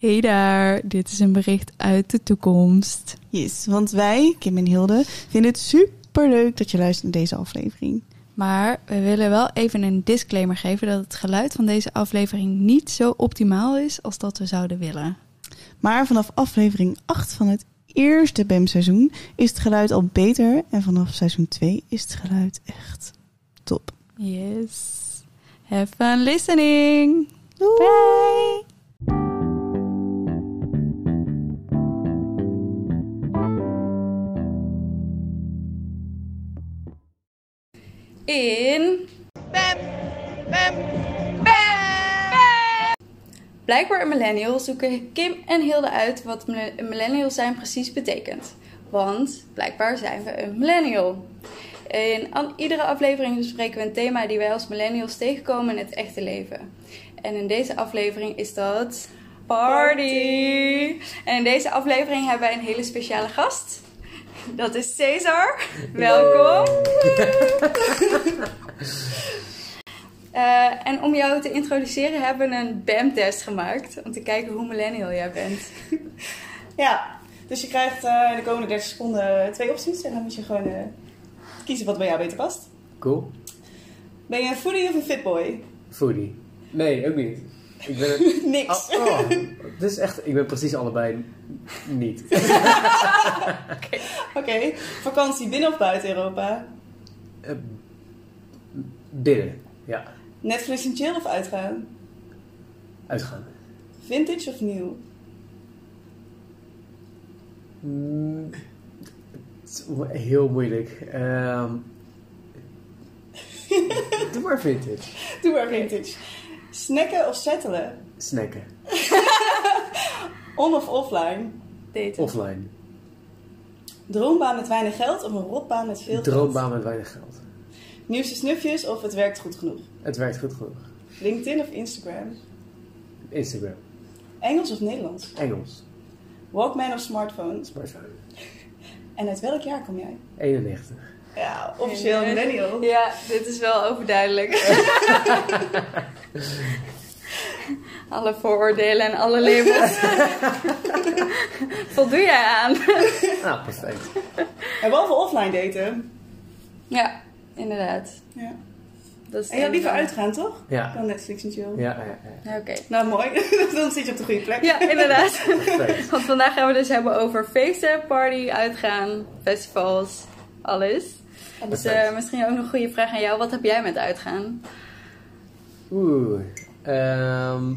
Hey daar, dit is een bericht uit de toekomst. Yes, want wij, Kim en Hilde, vinden het super leuk dat je luistert naar deze aflevering. Maar we willen wel even een disclaimer geven dat het geluid van deze aflevering niet zo optimaal is als dat we zouden willen. Maar vanaf aflevering 8 van het eerste BEM-seizoen is het geluid al beter. En vanaf seizoen 2 is het geluid echt top. Yes. Have fun listening. Doei! Bye. In. Blijkbaar een millennial zoeken Kim en Hilde uit wat millennial zijn precies betekent. Want blijkbaar zijn we een millennial. In iedere aflevering bespreken we een thema die wij als millennials tegenkomen in het echte leven. En in deze aflevering is dat party. En in deze aflevering hebben wij een hele speciale gast. Dat is Cesar. Welkom. Eh, en om jou te introduceren hebben we een BAM-test gemaakt. Om te kijken hoe millennial jij bent. Ja, dus je krijgt eh, de komende 30 seconden twee opties. En dan moet je gewoon eh, kiezen wat bij jou beter past. Cool. Ben je een foodie of een fitboy? Foodie. Nee, ook niet. Ik ben. Niks. Oh, oh, dit is echt... Ik ben precies allebei niet. Oké, vakantie binnen of buiten Europa? Eh, binnen. Ja. Netflix en chill of uitgaan? Uitgaan. Vintage of nieuw? Mm, heel moeilijk. Ehm doe maar vintage. Doe maar vintage. Snacken of settelen? Snacken. On of offline? Daten. Offline. Droombaan met weinig geld of een rotbaan met veel geld? Droombaan met weinig geld. Nieuwste snufjes of het werkt goed genoeg? Het werkt goed genoeg. LinkedIn of Instagram? Instagram. Engels of Nederlands? Engels. Walkman of smartphone? Smartphone. En uit welk jaar kom jij? 91. Ja, officieel millennial. Ja, dit is wel overduidelijk. alle vooroordelen en alle labels. Voldoe jij aan? Nou, perfect. En behalve offline daten. ja, inderdaad. Ja. Dat is En jij liever uitgaan, toch? Ja. Dan Netflix en chill. Ja, ja, ja. Ja, Oké. Nou, mooi. Dan zit je op de goede plek. Ja, inderdaad. Perfect. Want vandaag gaan we dus hebben over feesten, party, uitgaan, festivals, alles. Dus eh, misschien ook nog een goede vraag aan jou. Wat heb jij met uitgaan? Oeh. Ehm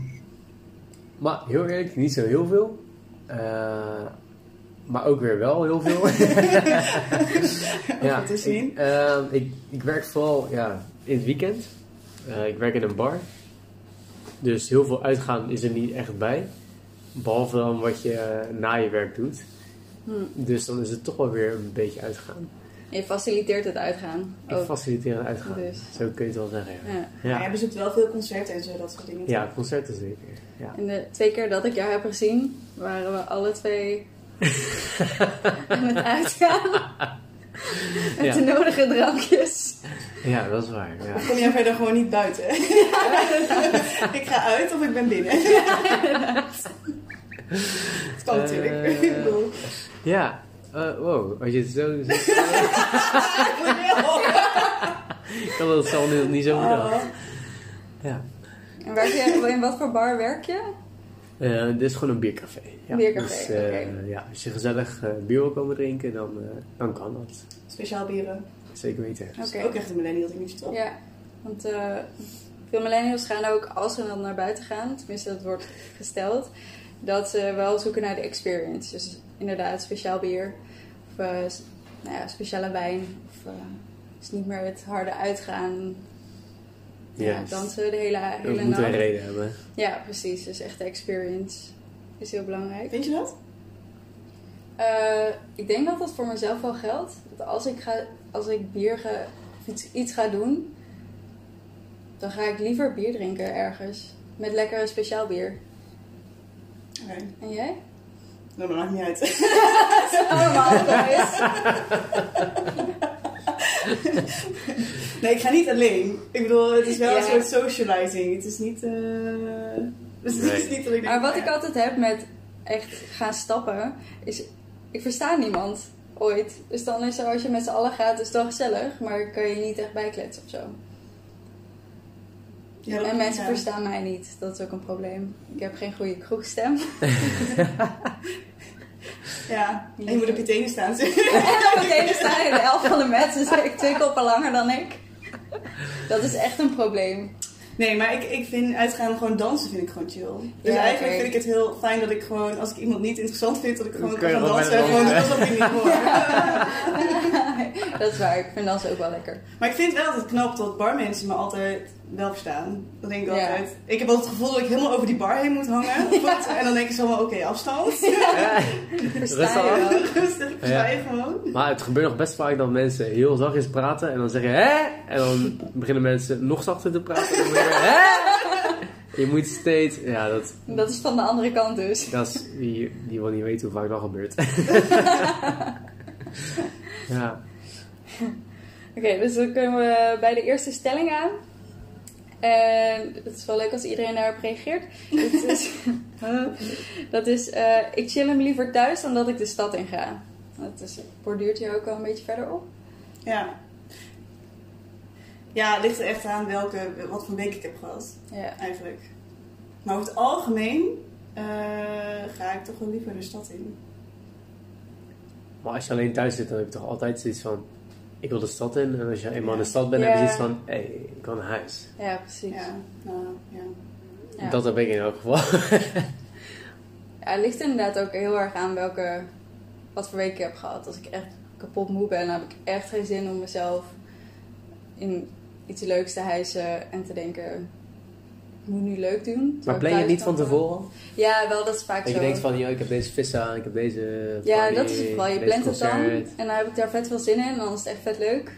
maar heel eerlijk, niet zo heel veel. Eh, maar ook weer wel heel veel. Goed te zien. Ik, ehm, ik, ik werk vooral ja, in het weekend. Eh, ik werk in een bar. Dus heel veel uitgaan is er niet echt bij. Behalve dan wat je eh, na je werk doet. Hm. Dus dan is het toch wel weer een beetje uitgaan. Je faciliteert het uitgaan. Ik faciliteer het uitgaan. Dus. Zo kun je het wel zeggen. Ja, Ja. Maar jij bezoekt wel veel concerten en zo, dat soort dingen. ja concerten zeker. Ja. En de twee keer dat ik jou heb gezien, waren we alle twee aan het uitgaan. Met Ja. de nodige drankjes. ja, dat is waar. Ja. Of kom jij verder gewoon niet buiten? ik ga uit of ik ben binnen. Het kan natuurlijk. Eh, Ja, eh, wow, als je het zo zegt. ik had het zelf niet, niet zo bedacht. Oh. Ja. En werk je, in wat voor bar werk je? Eh, dit is gewoon een biercafé. Ja. Biercafé, Dus, eh, ja, als je gezellig eh, bier wil komen drinken, dan, eh, dan kan dat. Speciaal bieren. Zeker weten. Dat is Oké. ook echt een millennial dingetje, toch? Ja, want eh, veel millennials gaan ook, als ze dan naar buiten gaan, tenminste dat wordt gesteld, dat ze wel zoeken naar de experience. Dus inderdaad speciaal bier of eh, nou ja, speciale wijn. Of uh, dus niet meer het harde uitgaan, ja, Juist. dansen de hele, We hele moeten een nacht. reden hebben. Ja, precies. Dus echt de experience is heel belangrijk. Vind je dat? Eh, ik denk dat dat voor mezelf wel geldt. Dat als ik, ga, als ik bier ga, of iets, iets ga doen, dan ga ik liever bier drinken ergens. Met lekker speciaal bier. En jij? Nou, dat maakt niet uit. Allemaal boys. Nee, ik ga niet alleen. Ik bedoel, het is wel Ja. een soort socializing. Het is niet... eh, Dus het is Nee. niet dat ik denk... Maar wat ik altijd heb met echt gaan stappen, is ik versta niemand ooit. Dus dan is er, als je met z'n allen gaat, is het wel gezellig, maar kan je niet echt bijkletsen of zo. Ja, en mensen ja. verstaan mij niet, dat is ook een probleem. Ik heb geen goede kroegstem. Ja, en je moet op je tenen staan. en dan meteen staan in de elf van de met, dus ik twee koppen langer dan ik. Dat is echt een probleem. Nee, maar ik, ik vind uitgaan gewoon dansen vind ik gewoon chill. Dus Ja, eigenlijk vind ik het heel fijn dat ik gewoon, als ik iemand niet interessant vind, dat ik gewoon kan dansen. en Gewoon alsof ik niet hoor. dat is waar, ik vind dansen ook wel lekker. Maar ik vind wel dat het knap dat barmensen me altijd wel verstaan. Dat denk ik Ja. altijd. Ik heb altijd het gevoel dat ik helemaal over die bar heen moet hangen. En dan denken ze allemaal, oké, afstand. Ja. Versta je Rustig. Rustig, ik versta je gewoon. Maar het gebeurt nog best vaak dat mensen heel zachtjes praten en dan zeggen hè? En dan beginnen mensen nog zachter te praten. Hè? Je moet steeds, ja, dat, Dat is van de andere kant dus. dat is, die, die wil niet weten hoe vaak dat gebeurt. ja, Oké, dus dan kunnen we bij de eerste stelling aan. En het is wel leuk als iedereen daarop reageert. Het is, dat is, eh, ik chill hem liever thuis dan dat ik de stad in ga. Dat is, borduurt hier ook al een beetje verder op. Ja. Ja, het ligt er echt aan welke, wat voor week ik heb gehad, Ja. eigenlijk. Maar over het algemeen eh, ga ik toch wel liever de stad in. maar als je alleen thuis zit, dan heb je toch altijd zoiets van, ik wil de stad in. En als je eenmaal in de stad bent, Ja. heb je zoiets van, hé, hey, ik wil naar huis. ja, precies. Ja, nou, ja. Ja. Dat heb ik in elk geval. Ja, het ligt inderdaad ook heel erg aan welke, wat voor week ik heb gehad. Als ik echt kapot moe ben, dan heb ik echt geen zin om mezelf in iets leuks te hijsen en te denken, ik moet nu leuk doen. Maar plan je het niet van tevoren? Ja, wel, dat is vaak Dat zo. je denkt van, joh, ik heb deze vis aan, ik heb deze ja, party, dat is het vooral. Je plant het dan en dan heb ik daar vet veel zin in en dan is het echt vet leuk.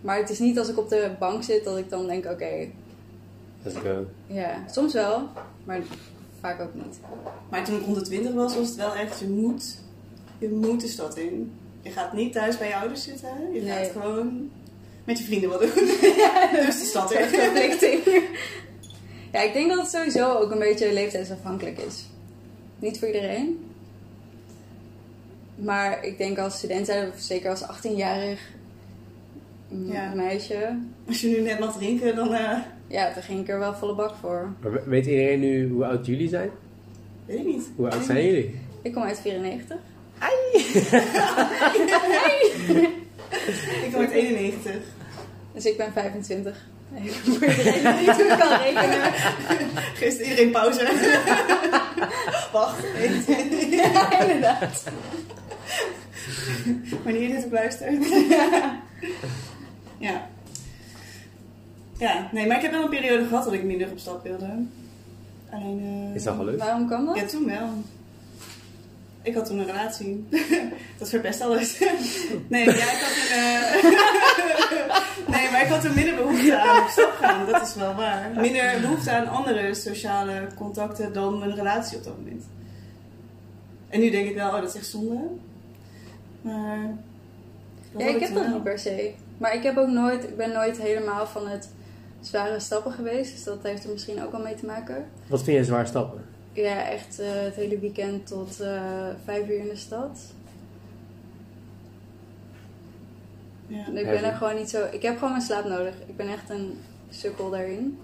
Maar het is niet als ik op de bank zit dat ik dan denk, oké, Let's go. ja, soms wel, maar vaak ook niet. Maar toen ik 120 was, was het wel echt, je moet, je moet de stad in. Je gaat niet thuis bij je ouders zitten. Je Nee. gaat gewoon met je vrienden wat doen. dus de stad verplichting. Ja, ik denk dat het sowieso ook een beetje leeftijdsafhankelijk is. Niet voor iedereen. Maar ik denk als student zijn, of zeker als 18-jarig m- Ja. meisje, Als je nu net mag drinken, dan eh, ja, daar ging ik er wel volle bak voor. Maar weet iedereen nu hoe oud jullie zijn? weet ik niet. Hoe oud zijn jullie? Ik kom uit 94. Ik kom uit 91. Dus ik ben 25. Even voor iedereen die kan rekenen. Geeft iedereen pauze. Wacht, 21. Ja, inderdaad. Wanneer je dit op luistert. ja. Ja, nee, maar ik heb wel een periode gehad dat ik minder op stap wilde. Alleen... eh, Is dat wel leuk? Waarom kan dat? Ja, toen wel. Ik had toen een relatie. dat verpest alles. nee, ja, ik had toen... eh, nee, maar ik had toen minder behoefte aan op stap gaan. Dat is wel waar. Minder behoefte aan andere sociale contacten dan mijn relatie op dat moment. En nu denk ik wel, oh, dat is echt zonde. Maar... Ja, ik heb dat wel. niet per se. Maar ik heb ook nooit, ik ben nooit helemaal van het zware stappen geweest. Dus dat heeft er misschien ook wel mee te maken. Wat vind je zwaar stappen? Ja, echt eh, het hele weekend tot eh, vijf uur in de stad. Ja. Ik ben er gewoon niet zo... Ik heb gewoon mijn slaap nodig. Ik ben echt een sukkel daarin.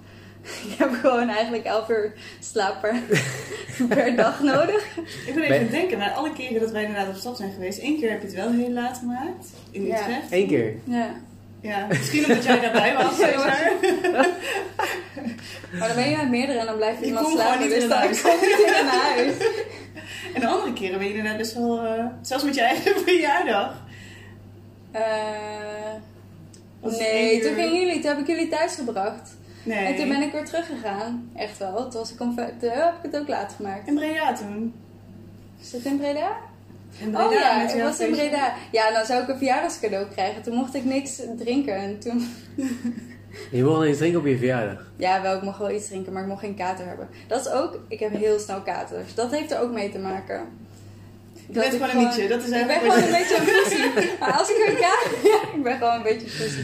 Ik heb gewoon eigenlijk elf uur slaap per, per dag nodig. Ik ben even aan het denken, maar alle keren dat wij inderdaad op stap zijn geweest, één keer heb je het wel heel laat gemaakt. In Ja. Utrecht. Eén keer. Ja. Ja, misschien omdat jij daarbij was. Maar. Maar dan ben je met meerdere en dan blijf je iemand slapen. Dus dan huis. kom je niet in huis. En de andere keren ben je inderdaad best wel, eh, zelfs met je eigen verjaardag. Het nee, toen gingen jullie, toen heb ik jullie thuis gebracht. Nee. En toen ben ik weer teruggegaan. Echt wel. Toen, was ik om, heb ik het ook laat gemaakt. In Breda toen. Is het in Breda? Breda oh ja, jouw was in. Breda. Ja, dan zou ik een verjaardagscadeau krijgen. Toen mocht ik niks drinken. En toen... Je wil eens drinken op je verjaardag. Ja, wel, ik mocht wel iets drinken, maar ik mocht geen kater hebben. Dat is ook... Ik heb heel snel katers. Dat heeft er ook mee te maken. Je bent ik gewoon een nietje, dat is Ik ben eigenlijk gewoon een beetje een. Maar als ik een kater... Ja, ik ben gewoon een beetje pussy.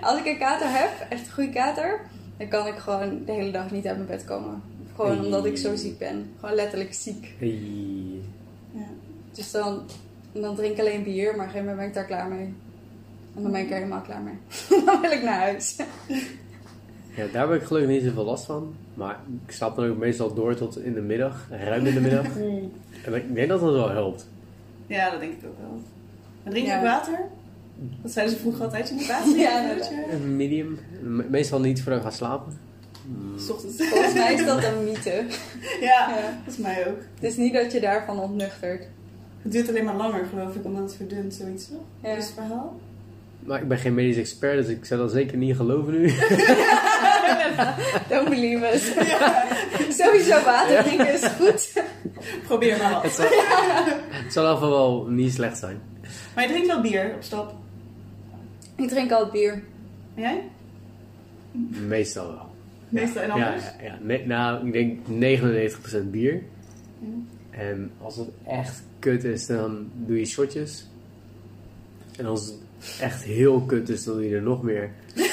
Als ik een kater heb, echt een goede kater... Dan kan ik gewoon de hele dag niet uit mijn bed komen. Gewoon omdat ik zo ziek ben. Gewoon letterlijk ziek. Hey. Ja. Dus dan, dan drink ik alleen bier, maar op een gegeven moment ben ik daar klaar mee. En dan ben ik er helemaal klaar mee. dan wil ik naar huis. Ja, daar heb ik gelukkig niet zoveel last van. Maar ik slaap dan ook meestal door tot in de middag, ruim in de middag. En ik denk dat dat wel helpt. Ja, dat denk ik ook wel. En drink je Ja. water? Dat zeiden ze vroeger altijd. Je moet water. Ja. Een medium. Me- Meestal niet voordat ik ga slapen. Mm. S ochtends. Volgens mij is dat een mythe. Ja, Ja. volgens mij ook. Het is niet dat je daarvan ontnuchtert. Het duurt alleen maar langer, geloof ik, omdat het verdunt, zoiets toch? Ja. Dat is het verhaal. Maar ik ben geen medisch expert, dus ik zou dat zeker niet geloven nu. Don't believe us. Sowieso water drinken is goed. Probeer maar Het zal, het zal wel niet slecht zijn. Maar je drinkt wel bier op stap. Ik drink altijd bier. En jij? Meestal wel. Meestal en Ja, anders? ja, ja. Nee, nou, ik denk 99% bier. En als het echt kut is, dan doe je shotjes. En als het echt heel kut is, dan doe je er nog meer.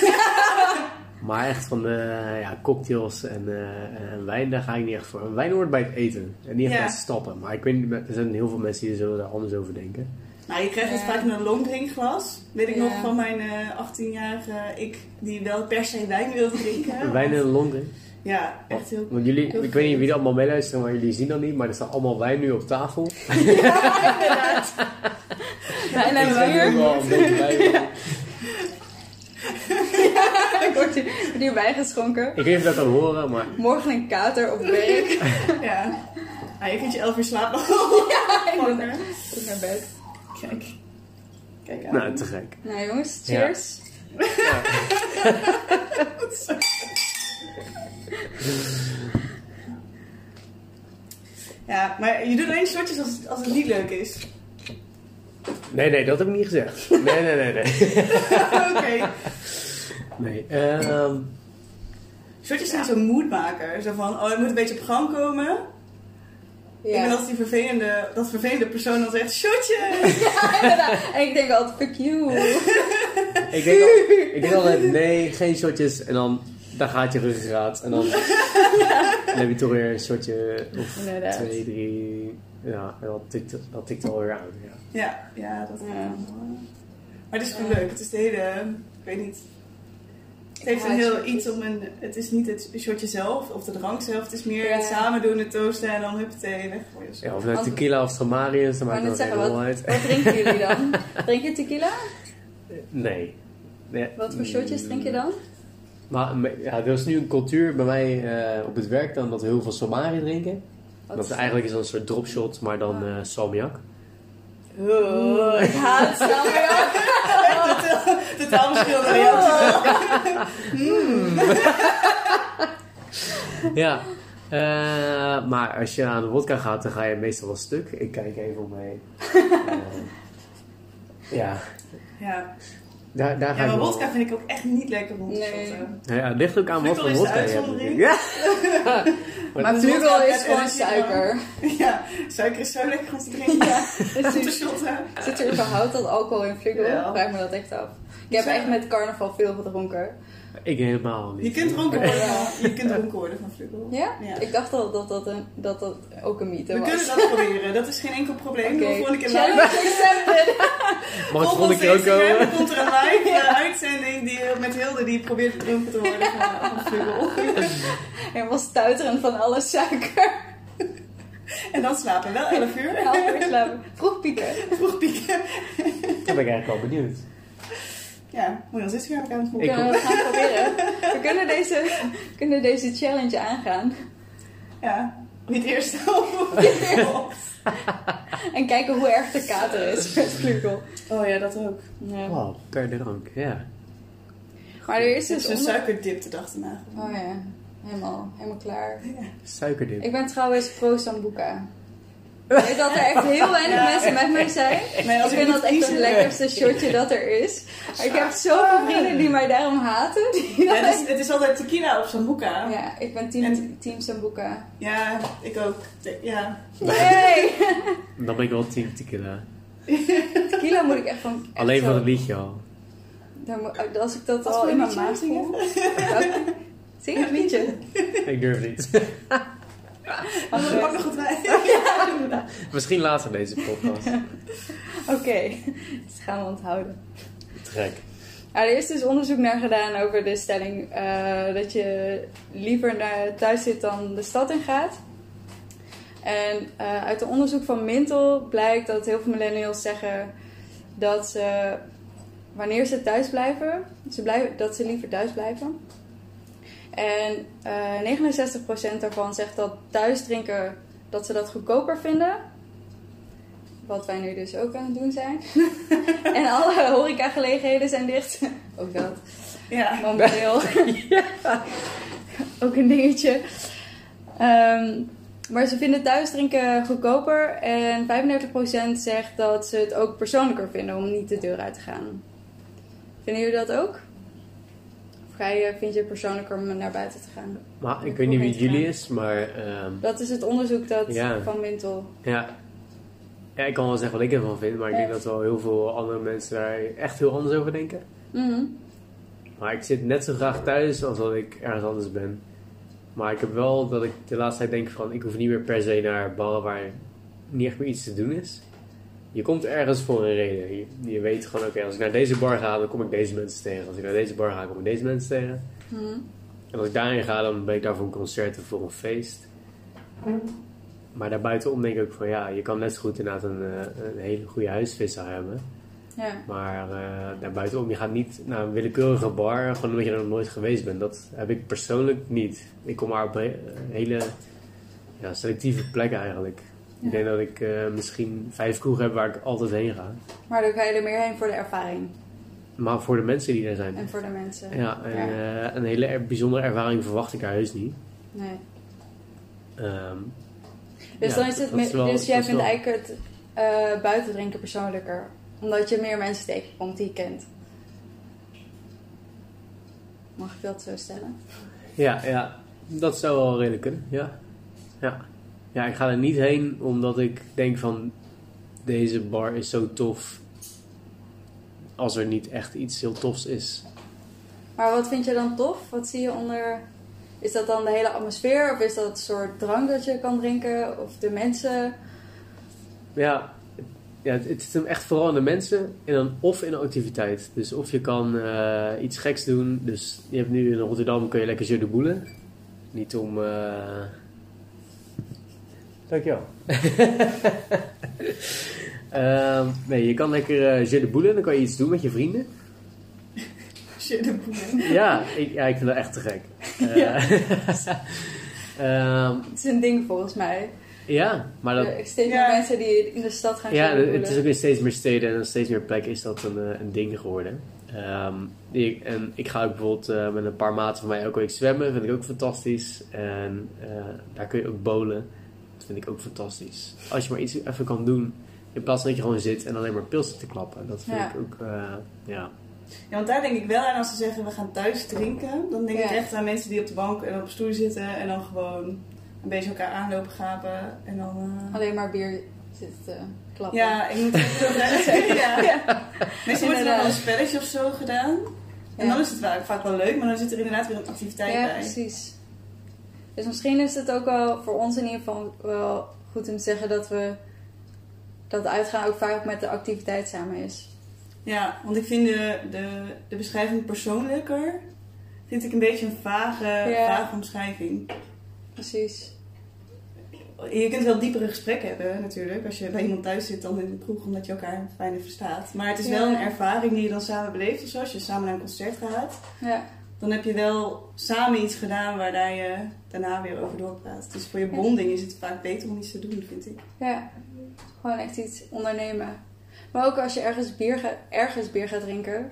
maar echt van de ja, cocktails en, eh, en wijn, daar ga ik niet echt voor. Wijn hoort bij het eten en niet echt Ja. bij het stappen. Maar ik weet niet, er zijn heel veel mensen die zullen daar anders over denken. Nou, je krijgt het Ja. vaak in een longdrinkglas. Weet ik Ja. nog van mijn eh 18-jarige ik, die wel per se wijn wilde drinken. Wijn in Londen. Ja, echt heel... Want jullie, Heel ik weet niet wie er allemaal meeluisteren, maar jullie zien dat niet. Maar er staat allemaal wijn nu op tafel. Inderdaad. En Ik ben bier. ook wel een beetje bij. Ik word hier, word hierbij geschonken. Ik weet niet of dat kan horen, maar Morgen een kater op werk. Ja. Ah, je kunt je 11 uur slapen. inderdaad. Goed naar bed. Kijk. Kijk aan. nou, te gek. Nou jongens, cheers. Ja, maar je doet alleen shotjes als het, als het niet leuk is. Nee, nee, dat heb ik niet gezegd. Nee, nee, nee, nee. Oké. Nee, ehm, Shotjes zijn zo'n moedmaker. Zo van, oh, je moet een beetje op gang komen. Ik ben Ja. altijd die vervelende, dat vervelende persoon dan zegt, shotje! Inderdaad. En ik denk altijd, fuck you. ik, denk al, ik denk altijd, nee, geen shotjes. En dan, dan gaat je ruggengraat. En dan, dan heb je toch weer een shotje of Inderdaad. twee, drie. Ja, en dat tikt, dat tikt alweer aan. Ja. Ja, ja, dat Ja. Maar het is wel Ja. leuk. Het is de hele, ik weet niet. Het heeft een heel iets om een, het is niet het shotje zelf of de drank zelf. Het is meer Ja. het samen doen, het toasten en dan huppatee, weggooien. ja, of nou tequila of Stramarius, dat Ik maakt rol wat, uit. wat drinken jullie dan? Drink je tequila? Nee. nee. Wat voor shotjes drink je dan? Maar ja, er is nu een cultuur bij mij eh, op het werk dan dat we heel veel Somari drinken. Wat Dat is eigenlijk is een soort dropshot, maar dan eh salmiak. Oh, ik haat salmiak. Totaal verschillende reacties. Ja. Eh, maar als je aan de wodka gaat, dan ga je meestal wel stuk. Ik kijk even om me heen. Ja, Ja. Daar, daar ga ja, maar wodka vind ik ook echt niet lekker om te Nee. shotten. Nou ja, het ligt ook aan wat voor wodka je hebt. Ja. maar Maar dat- is vlugel gewoon suiker. Ja, suiker is zo lekker om te drinken. Ja, Om te shotten. zit er überhaupt al alcohol in vlugel? Ja. Vraag me dat echt af. Ik heb echt met carnaval veel gedronken. Ik helemaal niet. Je kunt dronken worden, Ja. van- je worden van vlugel. Ja? Ja. Ik dacht al dat dat, een, dat, dat ook een mythe We was. kunnen dat proberen, dat is geen enkel probleem. De volgende keer live. Mag ik Volg volgende keer ook komen? komt er een live eh, uitzending die, met Hilde die probeert dronken te worden van, van vlugel. Helemaal stuiterend van alle suiker. En dan slapen, wel 11 uur. Half uur slapen. Vroeg pieken. Vroeg pieken. Dan ben ik eigenlijk wel benieuwd. Ja, moet je ons Instagram-account Ik volgen. Kunnen we gaan proberen. We kunnen deze, kunnen deze challenge aangaan. Ja, wie het eerst op. En kijken hoe erg de kater is met vlugel. Oh ja, dat ook. Ja. Wow, per drank, ja. Maar er is Het is dus een onder... suikerdip de dag erna. Oh ja, helemaal, helemaal klaar. Suikerdip. Ik ben trouwens pro Sambuca. Dat er echt heel weinig Ja. mensen met mij zijn. Nee, ik vind dat echt het lekkerste shotje dat er is. Maar ik heb zoveel vrienden die mij daarom haten. Die Ja, het, is, het is altijd tequila of sambuca. Ja, Ja, ik ben team, En- team Sambuca. ik ook. Ja. Nee! Dan ben ik wel team tequila. Tequila moet ik echt van... echt Alleen van het liedje al. daar moet- Als ik dat Wat al in mijn maag voel. Zing het liedje. Ik durf niet. Pak nog wat wijn. Misschien later deze podcast. Oké, dat gaan we onthouden. Te gek. Nou, er is dus onderzoek naar gedaan over de stelling eh, dat je liever naar thuis zit dan de stad in gaat. En eh, uit een onderzoek van Mintel blijkt dat heel veel millennials zeggen dat ze, wanneer ze thuis blijven, ze blijven dat ze liever thuis blijven. En eh 69% daarvan zegt dat thuis drinken, dat ze dat goedkoper vinden. Wat wij nu dus ook aan het doen zijn. en alle horecagelegenheden zijn dicht. ook dat. Ja. Momenteel. ook een dingetje. Ehm, maar ze vinden thuis drinken goedkoper. En 35% zegt dat ze het ook persoonlijker vinden om niet de deur uit te gaan. Vinden jullie dat ook? Je, vind je het persoonlijker om naar buiten te gaan? Maar ik weet niet wie jullie is, maar ehm, Dat is het onderzoek dat van Mintel. ja. ja, ik kan wel zeggen wat ik ervan vind, maar ik denk dat wel heel veel andere mensen daar echt heel anders over denken. Mhm. Maar ik zit net zo graag thuis als dat ik ergens anders ben. Maar ik heb wel dat ik de laatste tijd denk van, ik hoef niet meer per se naar ballen waar niet echt meer iets te doen is. Je komt ergens voor een reden. Je, je weet gewoon, oké, als ik naar deze bar ga, dan kom ik deze mensen tegen. Als ik naar deze bar ga, kom ik deze mensen tegen. Mhm. En als ik daarin ga, dan ben ik daar voor een concert of voor een feest. Maar daarbuitenom denk ik ook van, ja, je kan net zo goed inderdaad een, eh, een hele goede huisvisser hebben. Ja. Maar eh daarbuitenom, je gaat niet naar een willekeurige bar, gewoon omdat je er nog nooit geweest bent. Dat heb ik persoonlijk niet. Ik kom maar op he- hele ja, selectieve plekken eigenlijk. Ik denk dat ik eh, misschien vijf kroegen heb waar ik altijd heen ga. Maar dan ga je er meer heen voor de ervaring. Maar voor de mensen die daar zijn. En voor de mensen. Ja, en, eh, een hele er- bijzondere ervaring verwacht ik daar heus niet. Nee. Ehm, Dus, Ja, dan is het is wel- dus jij vindt wel- eigenlijk het eh buiten drinken persoonlijker. Omdat je meer mensen tegenkomt die je kent. Mag ik dat zo stellen? ja, ja, dat zou wel redelijk kunnen. Ja. Ja. Ja, ik ga er niet heen omdat ik denk van deze bar is zo tof. Als er niet echt iets heel tofs is. Maar wat vind je dan tof? Wat zie je onder... Is dat dan de hele atmosfeer? Of is dat het soort drank dat je kan drinken? Of de mensen? Ja, ja het, het zit hem echt vooral in de mensen en dan of in de activiteit. Dus of je kan eh, iets geks doen. Dus je hebt nu in Rotterdam kun je lekker jeu de boule. Niet om... eh Dankjewel. Ehm nee, je kan lekker eh jeu de boule. Dan kan je iets doen met je vrienden. Shit, de. Ja, ik, ja, ik vind dat echt te gek. Eh, Ja. ehm, Het is een ding volgens mij. ja, maar dat, Er steeds Ja. meer mensen die in de stad gaan Ja, het is ook in steeds meer steden en steeds meer plekken is dat een, eh, een ding geworden. Ehm, ik, en ik ga ook bijvoorbeeld eh, met een paar maten van mij elke week zwemmen, vind ik ook fantastisch. En eh, daar kun je ook bowlen, vind ik ook fantastisch. Als je maar iets even kan doen, in plaats van dat je gewoon zit en alleen maar pils zit te klappen. Dat vind Ja. ik ook, eh, ja. Ja, want daar denk ik wel aan als ze zeggen we gaan thuis drinken. Dan denk ik Ja. echt aan mensen die op de bank en op de stoel zitten en dan gewoon een beetje elkaar aanlopen gapen. En dan. eh, Alleen maar bier zitten te klappen. Ja, ik moet het zeggen. ja. Ja. Meestal wordt er dan wel een spelletje of zo gedaan. En Ja. dan is het vaak, vaak wel leuk, maar dan zit er inderdaad weer een activiteit Ja, bij. precies. Dus misschien is het ook wel voor ons in ieder geval wel goed om te zeggen dat we dat uitgaan ook vaak met de activiteit samen is. Ja, want ik vind de, de, de beschrijving persoonlijker, vind ik een beetje een vage, Ja. vage omschrijving. Precies. Je kunt wel diepere gesprekken hebben natuurlijk, als je bij iemand thuis zit dan in een kroeg, omdat je elkaar fijner verstaat. Maar het is wel een ervaring die je dan samen beleeft of zo. Als je samen naar een concert gaat, Ja, dan heb je wel samen iets gedaan waar je daarna weer over doorpraat. Dus voor je Ja. bonding is het vaak beter om iets te doen, vind ik. ja. Gewoon echt iets ondernemen. Maar ook als je ergens bier, ga- ergens bier gaat drinken,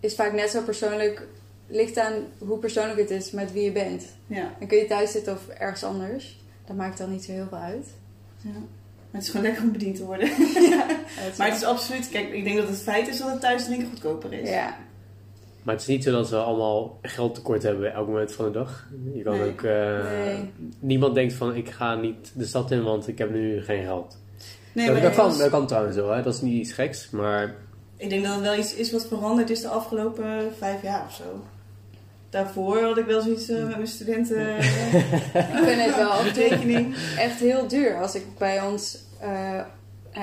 is vaak net zo persoonlijk, ligt aan hoe persoonlijk het is met wie je bent. Ja. Dan kun je thuis zitten of ergens anders. Dat maakt dan niet zo heel veel uit. ja. Maar het is gewoon lekker om bediend te worden. Het Maar het is absoluut, kijk, ik denk dat het feit is dat het thuis drinken goedkoper is. Ja, Maar het is niet zo dat we allemaal geld tekort hebben elk moment van de dag. Je kan Nee. ook... eh, Nee. Niemand denkt van ik ga niet de stad in, want ik heb nu geen geld. Nee, dat, maar dat, kan, dat kan trouwens wel, hè? dat is niet iets geks, maar Ik denk dat het wel iets is wat veranderd is de afgelopen vijf jaar of zo. daarvoor had ik wel zoiets eh, met mijn studenten Ik vind het wel toe rekening. echt heel duur. Als ik bij ons, eh,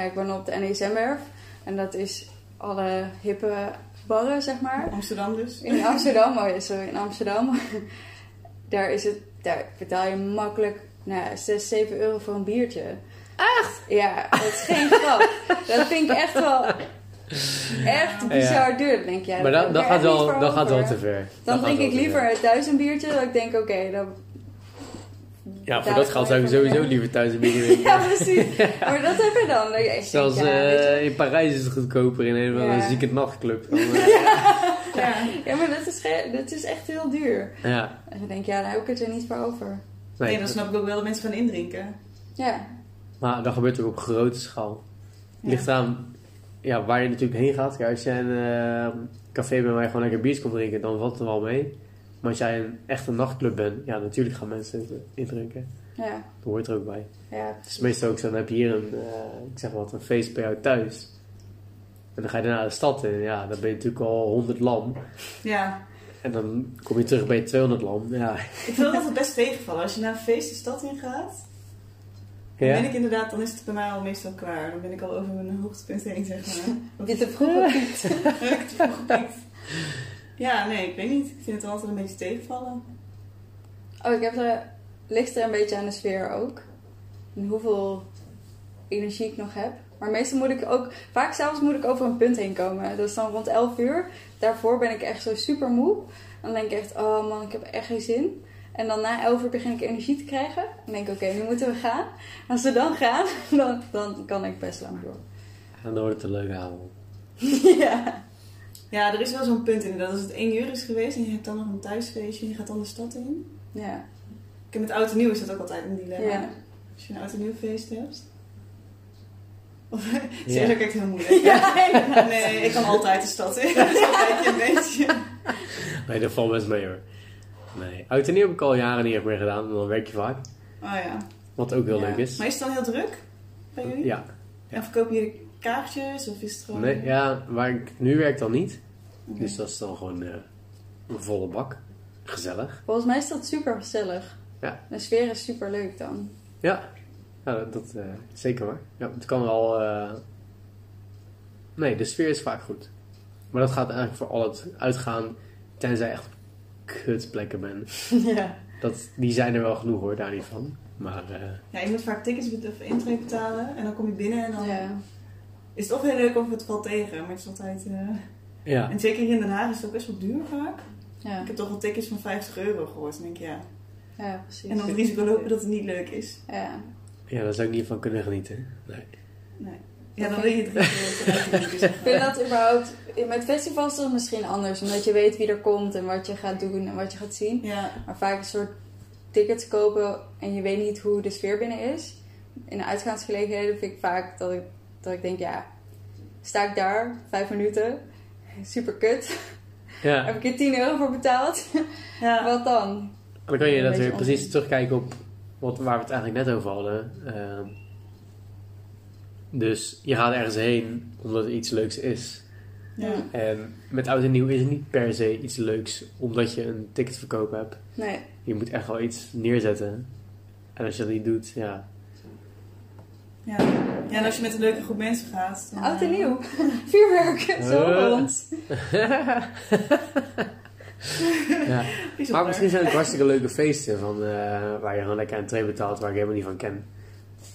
ik woon op de NESM-werf en dat is alle hippe barren, zeg maar. Amsterdam dus. In Amsterdam, oh ja, sorry, in Amsterdam. Daar is het, daar betaal je makkelijk nou, ja, 6, 7 euro voor een biertje. Echt? Ja, dat is geen grap. Dat vind ik echt wel echt bizar duur. Denk jij, maar dat dan, dan, heb ik gaat wel, dan gaat wel te ver. Dan drink ik liever ver. het thuis een biertje. Dat ik denk, oké, dan... Ja, voor dat geld zou ik je sowieso liever thuis een drinken. Ja, precies. Maar dat heb je dan. Dat je Zelfs ja, je. eh, in Parijs is het goedkoper in een Ja. zieke nachtclub. Dan, eh, Ja. Ja, maar dat is, dat is echt heel duur. ja. En dan denk je, ja, daar heb ik het er niet voor over. Nee, Nee, dan snap ik ook wel dat mensen gaan indrinken. Ja, Maar dat gebeurt ook op grote schaal. Ja. Ligt aan ja, waar je natuurlijk heen gaat. Kijk, als jij een eh, café bent waar je gewoon lekker biertjes komt drinken, dan valt het er wel mee. Maar als jij een echte nachtclub bent, ja, natuurlijk gaan mensen indrinken. ja, Dat hoort er ook bij. ja. Het is meestal ook zo, dan heb je hier een, eh, ik zeg wat, een feest bij jou thuis. En dan ga je daarna de stad in. Ja, dan ben je natuurlijk al 100 lam. Ja. En dan kom je terug bij 200 lam. Ja. Ik vind dat altijd best tegenvallen. Als je naar een feest de stad in gaat, dan Ja? ben ik inderdaad, dan is het bij mij al meestal klaar. Dan ben ik al over mijn hoogtepunt heen, zeg maar. Heb je te vroeg gepiekt? Heb ik te vroeg gepiekt. Ja, nee, ik weet niet. Ik vind het altijd een beetje tegenvallen. Oh, ik heb er... Ligt er een beetje aan de sfeer ook. En hoeveel energie ik nog heb. Maar meestal moet ik ook... Vaak s'avonds moet ik over een punt heen komen. Dat is dan rond 11 uur. Daarvoor ben ik echt zo super moe. Dan denk ik echt, oh man, ik heb echt geen zin. En dan na 11 uur begin ik energie te krijgen. Dan denk ik, oké, nu moeten we gaan. Als we dan gaan, dan, dan kan ik best lang door. En dan wordt het een leuke avond. ja. Ja, er is wel zo'n punt inderdaad. Als het één uur is geweest en je hebt dan nog een thuisfeestje en je gaat dan de stad in. Ja. Ik heb met oud en nieuw is dat ook altijd een dilemma. Ja. Als je een oud en nieuw feest hebt. Of, Ja. Sergio kijkt heel moeilijk. Ja, Nee, ik kan altijd de stad in. Dus dan kijk je een beetje. Nee, dat valt best mee hoor. Nee, oud en nieuw heb ik al jaren niet echt meer gedaan. En dan werk je vaak. Oh ja. Wat ook heel Ja. leuk is. Maar is het dan heel druk bij jullie? Ja. En verkopen jullie kaartjes of is het gewoon... Nee, ja, waar ik nu werk dan niet. Dus dat is dan gewoon eh, een volle bak. Gezellig. Volgens mij is dat super gezellig. Ja. De sfeer is super leuk dan. Ja, ja dat, dat, eh, zeker hoor. Ja, het kan wel... eh, Nee, de sfeer is vaak goed. Maar dat gaat eigenlijk voor al het uitgaan, tenzij echt kutplekken bent. ja. Dat, die zijn er wel genoeg hoor, daar niet van. Maar Ja, je moet vaak tickets of intree betalen en dan kom je binnen en dan Ja. Is het of heel leuk of het valt tegen. Maar het is altijd... eh, ja. En zeker hier in Den Haag is het ook best wel duur vaak. Ja. Ik heb toch wel tickets van 50 euro gehoord. Dan denk ik, ja. ja, precies. En dan het risico lopen dat het niet leuk is. Ja. ja, daar zou ik niet van kunnen genieten. Nee. Nee. Ja, dan wil je het risico Ik vind dat überhaupt... Met festivals is het misschien anders. Omdat je weet wie er komt en wat je gaat doen en wat je gaat zien. Ja, Maar vaak een soort tickets kopen en je weet niet hoe de sfeer binnen is. In de uitgaansgelegenheden vind ik vaak dat ik, dat ik denk, ja, sta ik daar, vijf minuten, super kut. Ja, Heb ik er 10 euro voor betaald? ja. Wat dan? dan kan je dat weer precies onzin. terugkijken op wat, waar we het eigenlijk net over hadden. Ehm, dus je gaat ergens heen omdat het iets leuks is. ja. En met oud en nieuw is het niet per se iets leuks omdat je een ticket verkopen hebt. Nee. Je moet echt wel iets neerzetten. En als je dat niet doet, ja. Ja. ja, en als je met een leuke groep mensen gaat. Dan, Oud en eh, nieuw. Vuurwerk. Zo Eh. rond. ja. Maar misschien zijn het hartstikke leuke feesten van, eh, waar je gewoon lekker een train betaalt waar ik helemaal niet van ken.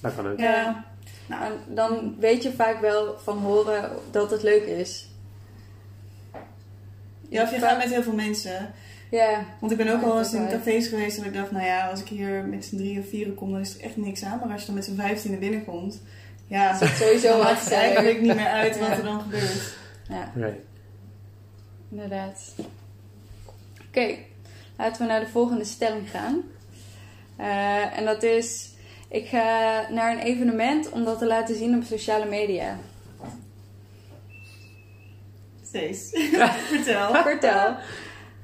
Dat kan ook. Ja. Nou, dan weet je vaak wel van horen dat het leuk is. ja, of je gaat met heel veel mensen. Ja. Want ik ben ook al eens in cafés geweest dat ik dacht, nou ja, als ik hier met z'n drie of vieren kom, dan is er echt niks aan. Maar als je dan met z'n vijftienen binnenkomt, ja, Is het sowieso maakt het eigenlijk gezellig. niet meer uit wat Ja. er dan gebeurt. Ja. Nee. Inderdaad. Oké, laten we naar de volgende stelling gaan. Eh, en dat is: ik ga naar een evenement om dat te laten zien op sociale media. Steeds. Vertel. Vertel.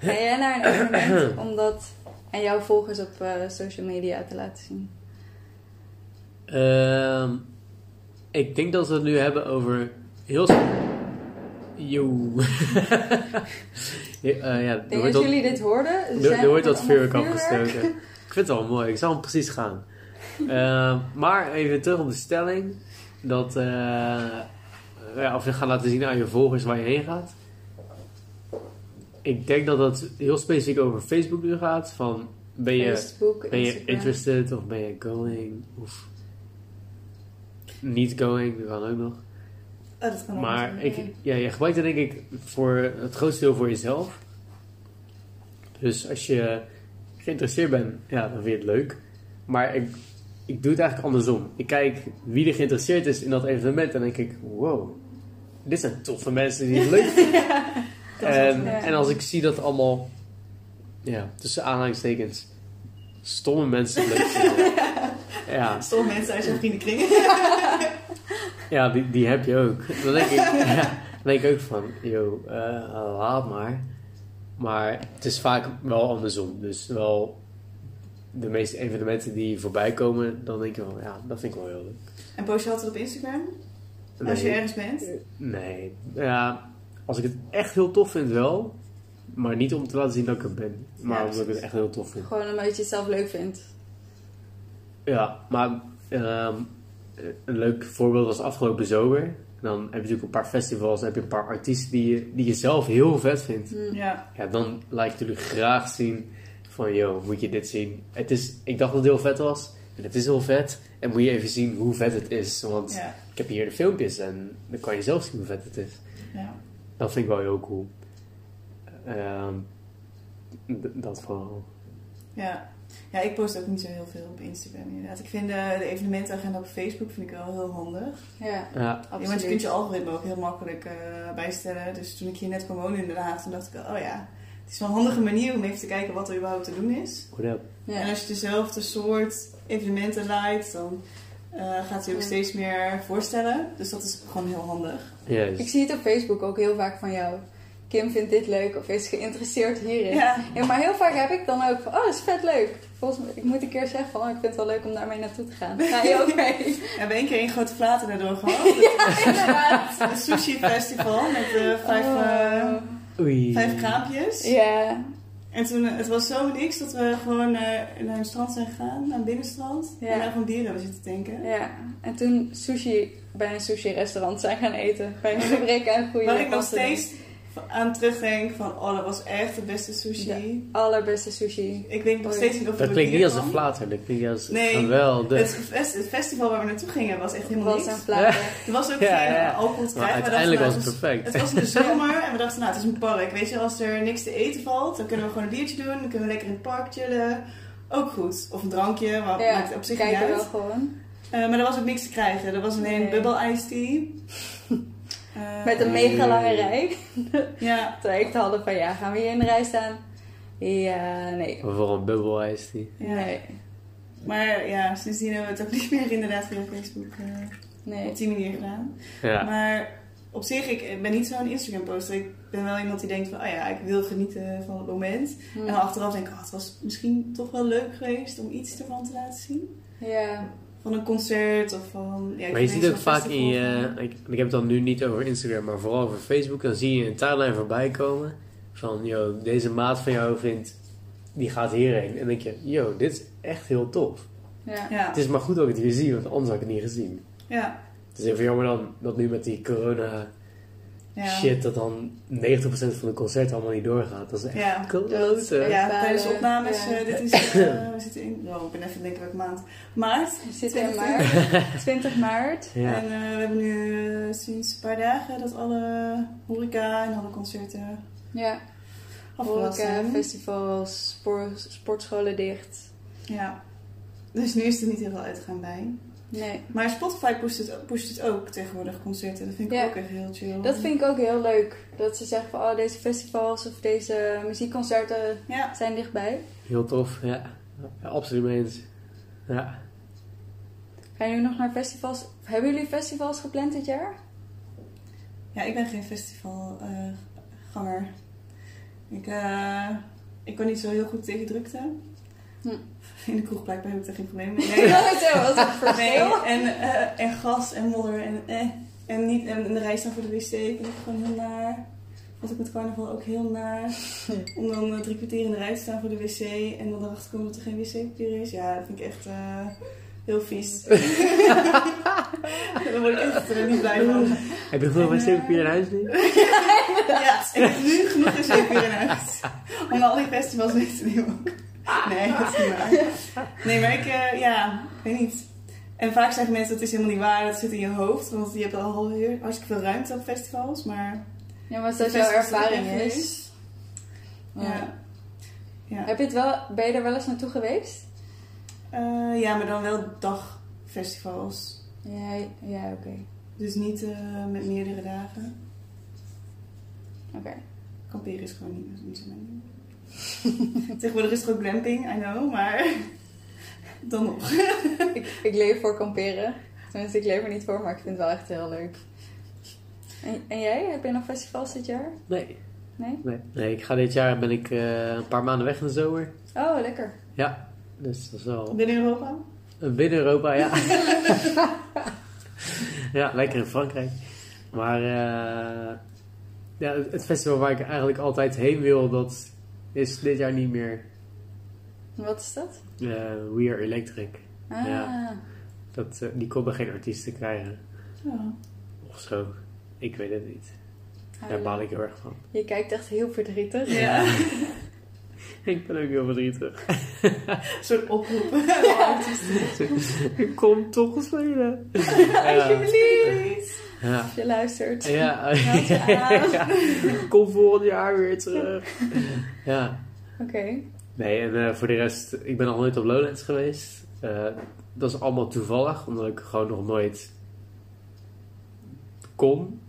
Ga jij naar een evenement om dat aan jouw volgers op eh, social media te laten zien? Ehm, ik denk dat we het nu hebben over heel. Yo. eh, ja, er Ik denk dat jullie dit hoorden. Er, wordt allemaal vuurwerk afgestoken. Ik vind het wel mooi. Ik zal hem precies gaan. Eh, maar even terug op de stelling. Dat, eh, ja, of je gaat laten zien aan je volgers waar je heen gaat. Ik denk dat dat heel specifiek over Facebook nu gaat. Van, ben je, Facebook, ben je interested of ben je going? Of niet going, dat kan ook nog. Oh, dat kan Maar ik, ja, je gebruikt het denk ik voor het grootste deel voor jezelf. Dus als je geïnteresseerd bent, ja, dan vind je het leuk. Maar ik, ik doe het eigenlijk andersom. Ik kijk wie er geïnteresseerd is in dat evenement en dan denk ik, wow, dit zijn toffe mensen die het leuk vinden. En, wel- en als ik zie dat allemaal, ja, tussen aanhalingstekens, stomme mensen het leuk vinden. Ja, Stom mensen uit zijn vriendenkring. Ja, die, die heb je ook. Dan denk ik, ja, dan denk ik ook van, yo, eh, laat maar. Maar het is vaak wel andersom. Dus wel de meeste evenementen die voorbij komen, dan denk je van, ja, dat vind ik wel heel leuk. En post je altijd op Instagram? Als je ergens bent? Nee, ja, als ik het echt heel tof vind wel, maar niet om te laten zien dat ik er ben. Maar Ja, omdat ik het echt heel tof vind. Gewoon omdat je het zelf leuk vindt. Ja, maar ehm, een leuk voorbeeld was afgelopen zomer. Dan heb je natuurlijk een paar festivals, dan heb je een paar artiesten die je, die je zelf heel vet vindt. Hm. Ja. Ja, dan laat je natuurlijk graag zien van, yo, moet je dit zien? Het is, ik dacht dat het heel vet was, en het is heel vet. En moet je even zien hoe vet het is, want Ja. ik heb hier de filmpjes en dan kan je zelf zien hoe vet het is. ja. Dat vind ik wel heel cool. Ehm, dat vooral. Ja. ja, ik post ook niet zo heel veel op Instagram inderdaad. Ik vind de, de evenementenagenda op Facebook vind ik wel heel handig. Ja, Ja, Ja, absoluut. want je kunt je algoritme ook heel makkelijk eh, bijstellen. Dus toen ik hier net kwam wonen in Den Haag, toen dacht ik, oh ja, het is wel een handige manier om even te kijken wat er überhaupt te doen is. Ja. En als je dezelfde soort evenementen leidt, dan eh, gaat hij ook Ja. steeds meer voorstellen. Dus dat is gewoon heel handig. Ik zie het op Facebook ook heel vaak van jou. Kim vindt dit leuk of is geïnteresseerd hierin. Ja, Ja, maar heel vaak heb ik dan ook van, oh, dat is vet leuk. Volgens mij, ik moet een keer zeggen van, oh, ik vind het wel leuk om daarmee naartoe te gaan. Ga je ook mee? we hebben één keer één grote flater erdoor gehad. Inderdaad. Het sushi festival met eh, vijf, eh, Oh. Oei. vijf kraampjes. Ja, En toen, eh, het was zo niks dat we gewoon eh, naar een strand zijn gegaan, naar een binnenstrand. Ja. En daar gewoon bier hebben zitten tanken. ja. En toen sushi bij een sushi-restaurant zijn gaan eten. Bij een gebrek aan goede Waar ik nog steeds aan terugdenk van, oh dat was echt de beste sushi. De allerbeste sushi. Ik weet nog steeds niet of Dat het klinkt niet als een flater, dat klinkt als Nee. geweldig. Het, fest- het festival waar we naartoe gingen was echt helemaal was niks. een flater. Er was ook Ja, geen ja. alcohol te maar krijgen. We uiteindelijk was dachten, het nou, perfect. Het was in de zomer en we dachten, nou, het is een park. Weet je, als er niks te eten valt, dan kunnen we gewoon een biertje doen. Dan kunnen we lekker in het park chillen. Ook goed. Of een drankje, maar Ja, maakt op zich niet kijken uit. wel gewoon. Eh, maar er was ook niks te krijgen. Er was alleen Nee. bubble iced tea. Eh, Met een mega lange rij. Ja, Toen ik hadden van, ja, gaan we hier in de rij staan? Ja, nee. Voor een bubbel is die. ja. Nee. Maar ja, sindsdien hebben we het ook niet meer inderdaad via Facebook eh, Nee. op die manier gedaan. Ja. Maar op zich, ik ben niet zo'n Instagram poster. Ik ben wel iemand die denkt van, oh ja, ik wil genieten van het moment. Hm. En dan achteraf denk ik, oh, het was misschien toch wel leuk geweest om iets ervan te laten zien. Ja. Van een concert of van... Ja, ik Maar je ziet ook vaak in je, ik heb het dan nu niet over Instagram, maar vooral over Facebook, dan zie je een timeline voorbij komen van, yo, deze maat van jou vindt, die gaat hierheen. En dan denk je, yo, dit is echt heel tof. Ja. Ja, Het is maar goed dat ik het weer zie, want anders had ik het niet gezien. ja, Het is even jammer dan dat nu met die corona ja. shit, dat dan 90% van de concerten allemaal niet doorgaat. Dat is echt Ja. klote. Ja, tijdens de opnames, Ja. eh, dit is, eh, we zitten in, oh, ik ben even denken welke maand. Maart. We zitten in 20. maart. 20 maart. Ja. En eh, we hebben nu sinds een paar dagen dat alle horeca en alle concerten Ja. Horeca, zijn. festivals, spoor- sportscholen dicht. Ja. Dus nu is er niet heel veel uitgaan bij. Nee. Maar Spotify pusht het, pusht het ook tegenwoordig, concerten. Dat vind ik Ja. ook echt heel chill. Dat vind ik ook heel leuk. Dat ze zeggen van, oh, deze festivals of deze muziekconcerten Ja. zijn dichtbij. Heel tof, ja. ja absoluut mee eens. Ja. Gaan jullie nog naar festivals? Hebben jullie festivals gepland dit jaar? ja, ik ben geen festivalganger. ik, eh, ik kan niet zo heel goed tegen drukte. Hm. In de kroeg blijkbaar heb ik daar geen probleem mee. Nee, zo was verschil. en, eh, en gas en modder en eh. En, niet, en in de rij staan voor de wc vind ik gewoon heel naar. Vond ik met carnaval ook heel naar. Om dan eh, drie kwartier in de rij te staan voor de wc en dan erachter komen dat er geen wc-papier is. Ja, dat vind ik echt eh, heel vies. Daar word ik echt eh, niet blij van. Heb je eh, wc-papier in huis nu? Ja, ik heb nu genoeg wc-papier in huis. Om al die festivals mee te nemen ook. Nee, dat is niet waar. Nee, maar ik, eh, ja, ik weet niet. En vaak zeggen mensen dat is helemaal niet waar, dat zit in je hoofd. Want je hebt al heel hartstikke veel ruimte op festivals. Maar Ja, maar dat jouw ervaring is. is. Ja. ja. Ja, Heb je het wel, ben je er wel eens naartoe geweest? Eh, ja maar dan wel dagfestivals. Ja, ja oké. Dus niet eh, met meerdere dagen. Oké. Kamperen is gewoon niet, niet zo mijn ding. Tegenwoordig is er ook glamping, I know, maar dan nog. ik, ik leef voor kamperen. Tenminste, ik leef er niet voor, maar ik vind het wel echt heel leuk. En, en jij? Heb je nog festivals dit jaar? Nee. Nee? nee. Nee, ik ga dit jaar ben ik eh, een paar maanden weg in de zomer. Oh, lekker. Ja, dus dat is wel... Binnen Europa? Binnen Europa, ja. ja, lekker in Frankrijk. Maar eh, ja, het- het festival waar ik eigenlijk altijd heen wil, dat is dit jaar niet meer. Wat is dat? Eh, We Are Electric. Ah, Ja. Dat, eh, die konden geen artiesten krijgen. Ja. Of zo. Ik weet het niet. Daar huilen. baal ik heel erg van. Je kijkt echt heel verdrietig. ja. Ik ben ook heel verdrietig. Soort oproep. Ik kom toch spelen. Alsjeblieft. Ja. Als je luistert. Ja. Kom volgend jaar weer terug. Ja. Oké. Nee, en eh, voor de rest, ik ben nog nooit op Lowlands geweest. Eh, dat is allemaal toevallig, omdat ik gewoon nog nooit kon.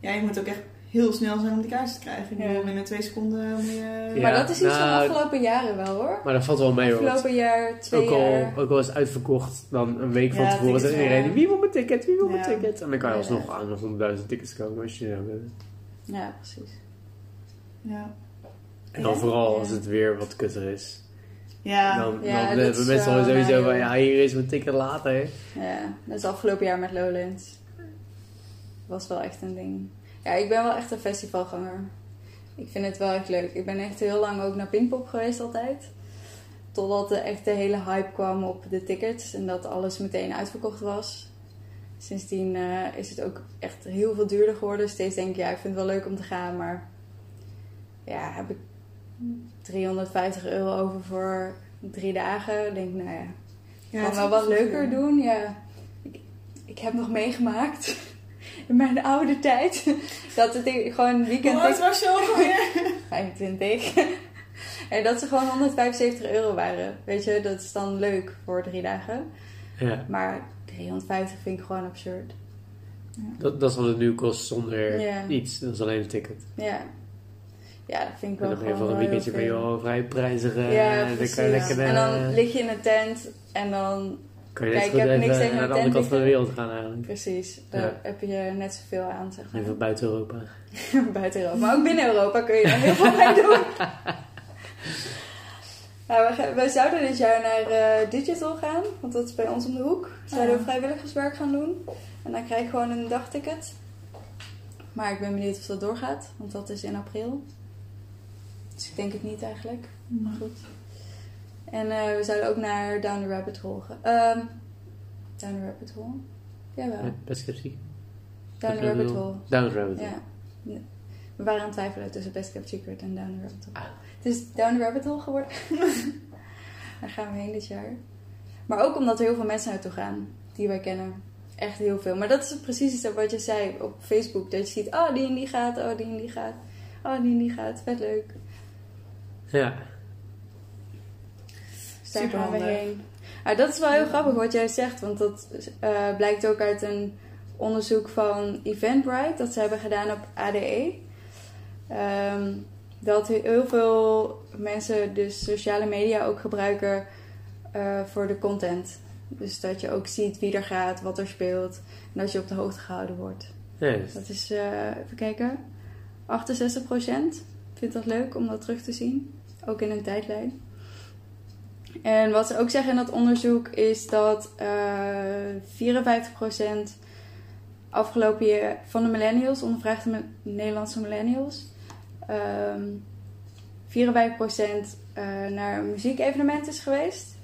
Ja, je moet ook echt heel snel zijn om die kaartjes te krijgen. Ik bedoel, Ja. binnen twee seconden moet je... Ja. Maar dat is iets van de nou, afgelopen jaren wel hoor. Maar dat valt wel mee hoor. Afgelopen jaar, twee Ook al, jaar. ook al is het uitverkocht, dan een week van Ja, tevoren zegt iedereen, ja. wie wil mijn ticket, wie wil mijn Ja. ticket? En dan kan je Ja. alsnog aan de 100.000 tickets komen als je dat wil. Ja, precies. Ja. En dan Ja. vooral Ja. als het weer wat kutter is. Ja. Dan, Ja, dan hebben mensen al sowieso naar, van, ja, hier is mijn ticket later. Ja, dat is afgelopen jaar met Lowlands. Was wel echt een ding. Ja, ik ben wel echt een festivalganger. Ik vind het wel echt leuk. Ik ben echt heel lang ook naar Pinkpop geweest altijd. Totdat er echt de hele hype kwam op de tickets en dat alles meteen uitverkocht was. Sindsdien eh, is het ook echt heel veel duurder geworden. Steeds denk ik, ja, ik vind het wel leuk om te gaan, maar ja, heb ik 350 euro over voor drie dagen? Ik denk, nou ja, Ja, kan wel wat leuker doen, ja. Ik, ik heb nog meegemaakt in mijn oude tijd dat het gewoon weekend Hoe oud was je ook alweer? 25 en dat ze gewoon 175 euro waren. Weet je, dat is dan leuk voor drie dagen. Ja, Maar 350 vind ik gewoon absurd. dat, dat is wat het nu kost zonder Ja. iets. Dat is alleen een ticket. Ja, ja dat vind ik En wel dan ben je gewoon voor een weekendje ben je al vrij prijzig. eh, Ja, dan lekker, en eh, dan lig je in een tent en dan kan je net Kijk, ik heb niks tegen naar de andere kant van de wereld gaan eigenlijk. precies, daar Ja. heb je net zoveel aan, zeg maar. Even buiten Europa. Buiten Europa. Maar ook binnen Europa kun je daar heel veel mee doen. Nou, we, zouden dit jaar naar eh, Digital gaan, want dat is bij ons om de hoek. Zouden we Ah. vrijwilligerswerk gaan doen. En dan krijg je gewoon een dagticket. Maar ik ben benieuwd of dat doorgaat, want dat is in april. Dus ik denk het niet eigenlijk. Maar goed. En eh, we zouden ook naar Down the Rabbit Hole gaan. Ehm, Down the Rabbit Hole? Jawel. Ja, best kept secret. Down the Rabbit Hole. Down the rabbit hole. Ja. Nee. We waren aan het twijfelen tussen Best Kept Secret en Down the Rabbit Hole. Ah. Het is Down the Rabbit Hole geworden. Daar gaan we heen dit jaar. Maar ook omdat er heel veel mensen naartoe gaan die wij kennen. Echt heel veel. Maar dat is precies wat je zei op Facebook. Dat je ziet, oh die en die gaat, oh die en die gaat. Oh die en die gaat, vet leuk. Ja. Daar gaan we heen. Dat is wel heel grappig wat jij zegt. Want dat eh, blijkt ook uit een onderzoek van Eventbrite. Dat ze hebben gedaan op ADE. Ehm, dat heel veel mensen dus sociale media ook gebruiken eh, voor de content. Dus dat je ook ziet wie er gaat, wat er speelt. En dat je op de hoogte gehouden wordt. Dus- Dat is, eh, even kijken, 68% vindt dat leuk om dat terug te zien. Ook in een tijdlijn. En wat ze ook zeggen in dat onderzoek is dat eh 54% afgelopen jaar van de millennials, ondervraagde Nederlandse millennials, ehm 54% eh, naar muziekevenement is geweest.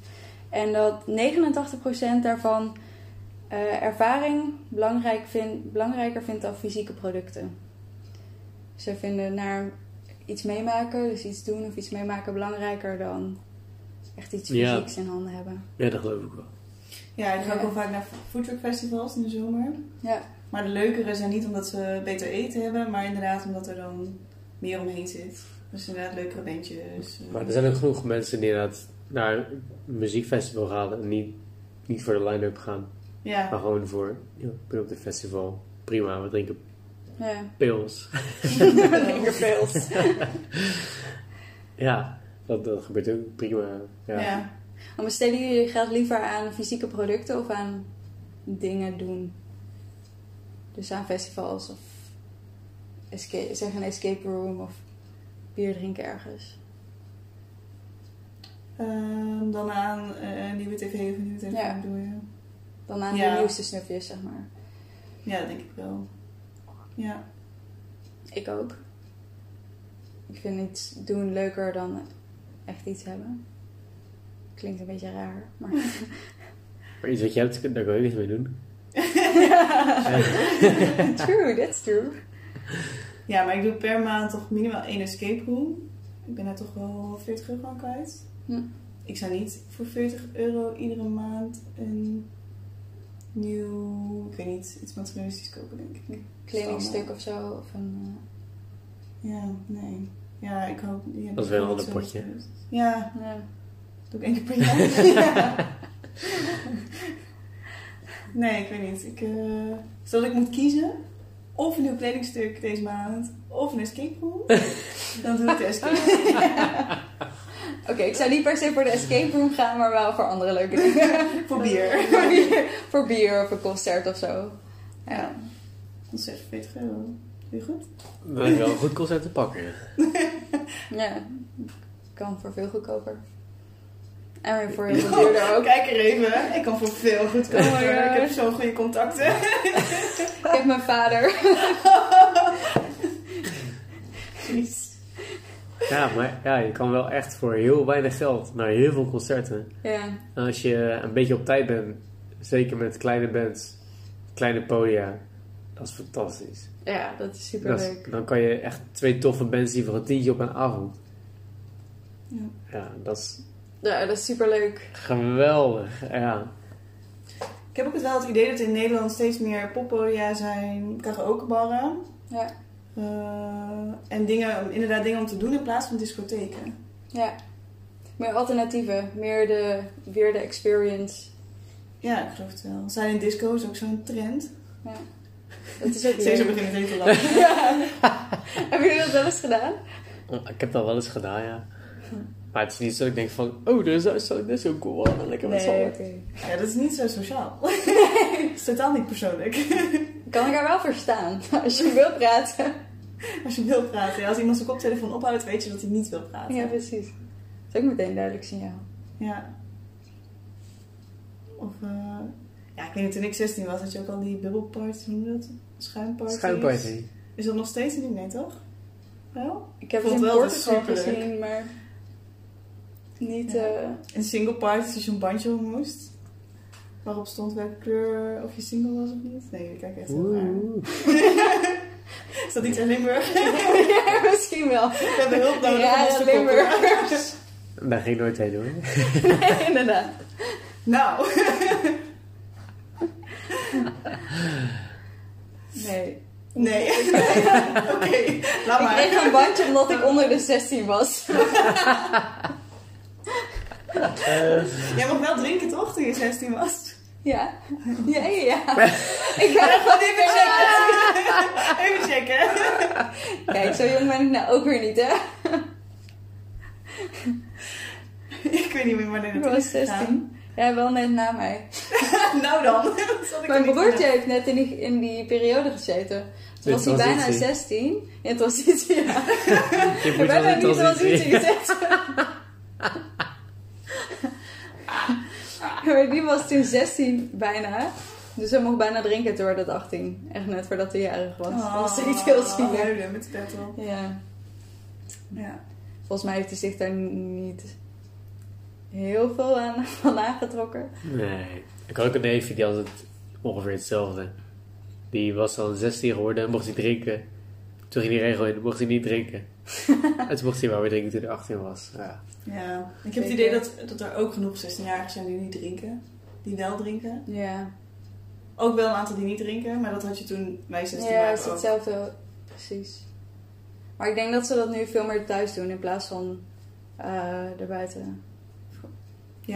En dat 89% daarvan eh, ervaring belangrijk belangrijker vindt dan fysieke producten. Ze vinden naar iets meemaken, dus iets doen of iets meemaken belangrijker dan echt iets Ja. fysieks in handen hebben. Ja, dat geloof ik wel. Ja, ik ga ook wel vaak naar foodtruck festivals in de zomer. Ja, Maar de leukere zijn niet omdat ze beter eten hebben, maar inderdaad omdat er dan meer omheen zit. Dus inderdaad leukere bandjes. Maar er zijn ook genoeg mensen die inderdaad naar een muziekfestival gaan en niet, niet voor de line-up gaan. Ja, Maar gewoon voor, ja, ik ben op dit festival. Prima, we drinken ja. pils. Linkerpils. Ja, dat, dat gebeurt ook prima. Ja. ja. Maar besteden jullie je geld liever aan fysieke producten of aan dingen doen? Dus aan festivals of escape, zeg een escape room of bier drinken ergens. Ehm, dan aan eh, nieuwe tv of nieuwe tv Ja. bedoel je? Dan aan Ja. de nieuwste snufjes, zeg maar. Ja, dat denk ik wel. Ja. Ik ook. Ik vind iets doen leuker dan echt iets hebben. Klinkt een beetje raar, maar... Maar iets wat je hebt, daar kan je niks mee doen. true, that's true. ja, maar ik doe per maand toch minimaal één escape room. Ik ben daar toch wel 40 euro aan kwijt. Hm. Ik zou niet voor 40 euro iedere maand een nieuw, ik weet niet, iets materialistisch kopen, denk ik. Kledingstuk of zo. Of een, Ja, nee. Ja, ik hoop... Ja, Dat is wel een ik ander zo potje. dat- Ja, eh, ja. doe ik één keer per jaar. Nee, ik weet niet. Ik, eh stel dat ik moet kiezen, of een nieuw kledingstuk deze maand, of een escape room, dan doe ik de escape room. Oké, ik zou niet per se voor de escape room gaan, maar wel voor andere leuke dingen. Voor bier. voor, bier, voor bier of een concert of zo. Ja. Ja. Dat is 46 euro. Je goed? Je wel een goed concert te pakken. ja, kan voor veel goedkoper. En weer voor heel veel duurder ook. Kijk er even. Ik kan voor veel goedkoper. Oh ik heb zo'n goede contacten. Ik heb mijn vader. Ja, maar ja, je kan wel echt voor heel weinig geld naar heel veel concerten. Ja, En als je een beetje op tijd bent, zeker met kleine bands, kleine podia, dat is fantastisch. Ja dat is super Dat is- leuk. dan kan je echt twee toffe bands zien voor een tientje op een avond. Ja. Ja, dat is Ja, dat is super leuk. geweldig. Ja, Ik heb ook het wel het idee dat in Nederland steeds meer poppodia zijn, karaokebarren. Ja, eh, en dingen, inderdaad dingen om te doen in plaats van discotheken. ja. Meer alternatieven, meer de, weer de experience. Ja, ik geloof het wel. Zijn in disco is ook zo'n trend. Ja. Dat is ook leuk. begint het te lachen. Ja. Hebben jullie dat wel eens gedaan? ik heb dat wel eens gedaan, ja. Maar het is niet zo dat ik denk van, oh, dit is, zo, dit is zo cool, man. lekker met z'n allen. Ja, dat is niet zo sociaal. Het is totaal niet persoonlijk. Ik kan elkaar wel verstaan. Als je wil praten. Als je wil praten. Ja, als iemand zijn koptelefoon ophoudt, weet je dat hij niet wil praten. Ja, precies. Dat is ook meteen een duidelijk signaal. Ja. Of, eh, ja, ik weet niet, toen ik 16 was, had je ook al die bubbelparties, hoe noem je dat? Schuimparties. Schuimparty. Is dat nog steeds een ding? Nee, toch? Wel? Ik heb het in wel Portugal gezien, maar niet... Ja. eh, En single parties, als je een bandje om moest. Waarop stond welke kleur, of je single was of niet. Nee, ik kijk echt heel raar. Is dat iets in Limburg? ja, misschien wel. We hebben hulp nodig Ja, ons te Limburg. koppelen. Daar ging nooit heen hoor. Nee, inderdaad. Nou, Nee. nee. Oké, laat Ik maar. kreeg een bandje omdat ik onder de 16 was. Jij mag wel drinken toch, toen je 16 was? Ja. Ja, ja, ja. Ik ga er gewoon Even checken. Even checken. Kijk, zo jong ben ik nou ook weer niet, hè? Ik weet niet meer wanneer Ik het was is gegaan. 16. Ja, wel net na mij. Nou dan. Ik Mijn er niet broertje heeft net in die, in die periode gezeten. Toen was hij bijna transitie. 16. In transitie, ja. Je Ik moet wel in niet transitie transitie. gezet. Maar die was toen 16 bijna. Dus hij mocht bijna drinken toen werd het 18. Echt net voordat hij jarig was. Oh, dat was echt heel zielig. huilen met de pet op. Ja. Ja. Volgens mij heeft hij zich daar niet heel veel aan, van aangetrokken. Nee. Ik had ook een neefje die had het ongeveer hetzelfde. Die was dan 16 geworden en mocht hij drinken. Toen ging hij regel in, mocht hij niet drinken. en toen mocht hij maar weer drinken toen hij 18 was. Ja. ja. Ik heb het idee dat, dat er ook genoeg 16-jarigen zijn die niet drinken. Die wel drinken. Ja, Ook wel een aantal die niet drinken, maar dat had je toen wij 16 ja waren het is ook. hetzelfde. Precies. Maar ik denk dat ze dat nu veel meer thuis doen in plaats van eh erbuiten.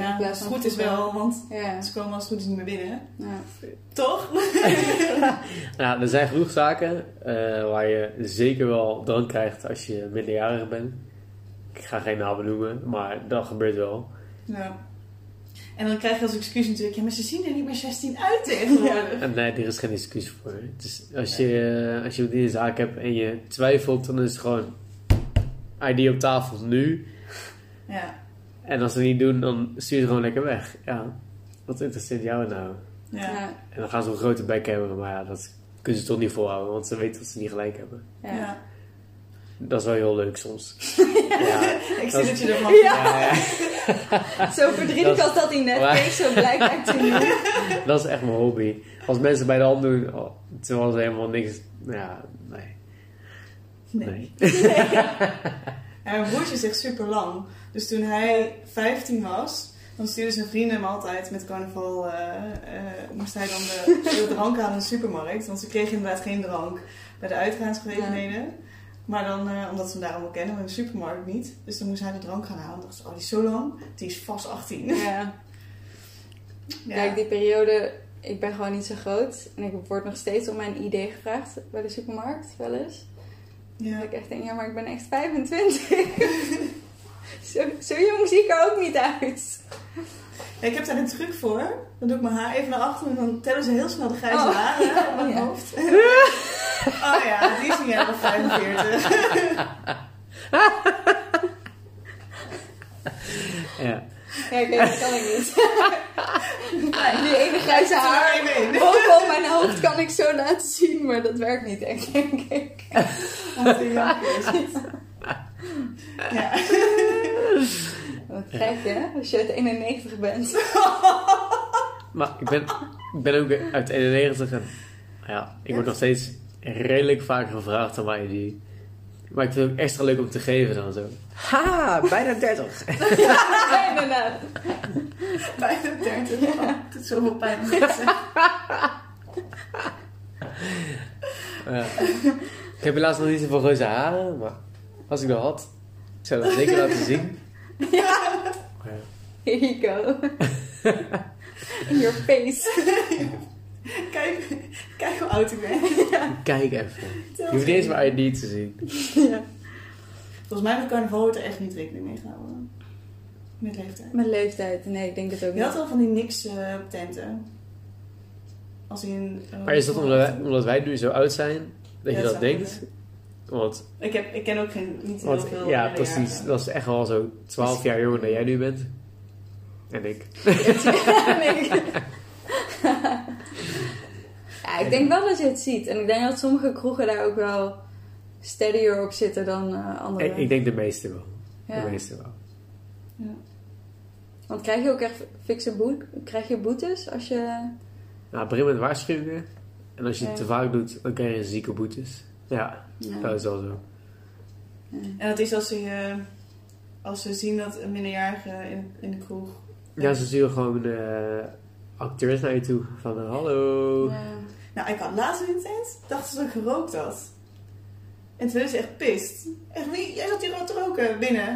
Ja, als het van goed is wel, want Ja, ze komen als het goed is niet meer binnen. ja. Toch? Nou, er zijn genoeg zaken eh, waar je zeker wel drank krijgt als je minderjarig bent. Ik ga geen namen noemen, maar dat gebeurt wel. Ja. En dan krijg je als excuus natuurlijk, ja, maar ze zien er niet meer 16 uit tegenwoordig. En nee, er is geen excuus voor. Het is, als, je, als je die zaak hebt en je twijfelt, dan is het gewoon ID op tafel nu. Ja. En als ze het niet doen, dan stuur je gewoon lekker weg. Ja, wat interesseert jou nou? Ja. Ja. En dan gaan ze een grote bek hebben, maar ja, dat kunnen ze toch niet volhouden, want ze weten dat ze niet gelijk hebben. Ja. Ja. Dat is wel heel leuk soms. ja, Ik zie dat je ervan Ja. ja, ja. Zo verdrietig Dat- als dat hij net Maar- keek, zo blij lijkt hij nu. dat is echt mijn hobby. Als mensen bij de hand doen, oh, terwijl ze helemaal niks... Ja, nee. Nee. Nee. En mijn broertje is echt super lang. Dus toen hij 15 was, dan stuurden zijn vrienden hem altijd met carnaval. eh, eh, moest hij dan de, de drank halen in de supermarkt. Want ze kregen inderdaad geen drank bij de uitgaansgelegenheden. Maar dan, eh, omdat ze hem daar allemaal kennen, maar in de supermarkt niet. Dus dan moest hij de drank gaan halen. En dacht ze, oh die is zo lang, die is vast 18. Ja. Ja. Kijk, die periode, ik ben gewoon niet zo groot. En ik word nog steeds om mijn ID gevraagd bij de supermarkt, wel eens. Ja. Dat ik echt denk, ja, maar ik ben echt 25. zo, zo jong zie ik er ook niet uit. Ja, ik heb daar een truc voor. Dan doe ik mijn haar even naar achteren en dan tellen ze heel snel de grijze Oh. haren op mijn Ja. hoofd. oh ja, die is jaar of 45. Ja. Ja, dat kan ik niet. die ene grijze haar bovenop mijn hoofd kan ik zo laten zien, maar dat werkt niet echt, denk ik. Jong is. Ja. Wat gek, hè? Als je uit 91 bent. Maar ik ben, ik ben ook uit 91 en ja, ik word nog steeds redelijk vaak gevraagd aan mijn ID. Maar ik vind het ook extra leuk om te geven dan zo. Ha, bijna 30. Ja, inderdaad. Bijna 30. Oh, het doet zoveel pijn om te zeggen. Ja. Ik heb helaas nog niet zoveel reuze haren, maar als ik dat had, ik zou dat zeker laten zien. Ja. Here you go. In your face. Kijk, kijk hoe oud ik ben. Kijk even. Je hoeft niet eens mijn ID te zien. Ja. Volgens mij met carnaval wordt er echt niet rekening mee gehouden. Met leeftijd. Mijn leeftijd, nee, ik denk het ook Je had niet. wel van die niks eh, tenten. Als in... eh, Maar is dat omdat wij, omdat wij nu zo oud zijn, dat Ja, je dat denkt? Want, Ik, heb, ik ken ook geen, niet heel want veel ja, precies. Dat is echt wel zo 12 jaar jonger dan jij nu bent. En ik. Ja, ik denk wel dat je het ziet. En ik denk dat sommige kroegen daar ook wel steadier op zitten dan eh, andere. Ik, ik denk de meeste wel. ja. De meeste wel. Want krijg je ook echt fikse boete? Krijg je boetes als je... Nou, begin met waarschuwingen. En als je het Ja. te vaak doet, dan krijg je zieke boetes. Ja, Ja. dat is wel zo. En dat is als ze, eh, als ze zien dat een minderjarige in, in de kroeg... Ja, ze sturen gewoon eh, acteurs naar je toe. Van eh, hallo. Ja. Nou, ik had laatst in de tent, dachten ze dat ik gerookt had. En toen werden ze echt pist. Echt, wie? Jij zat hier al te roken binnen.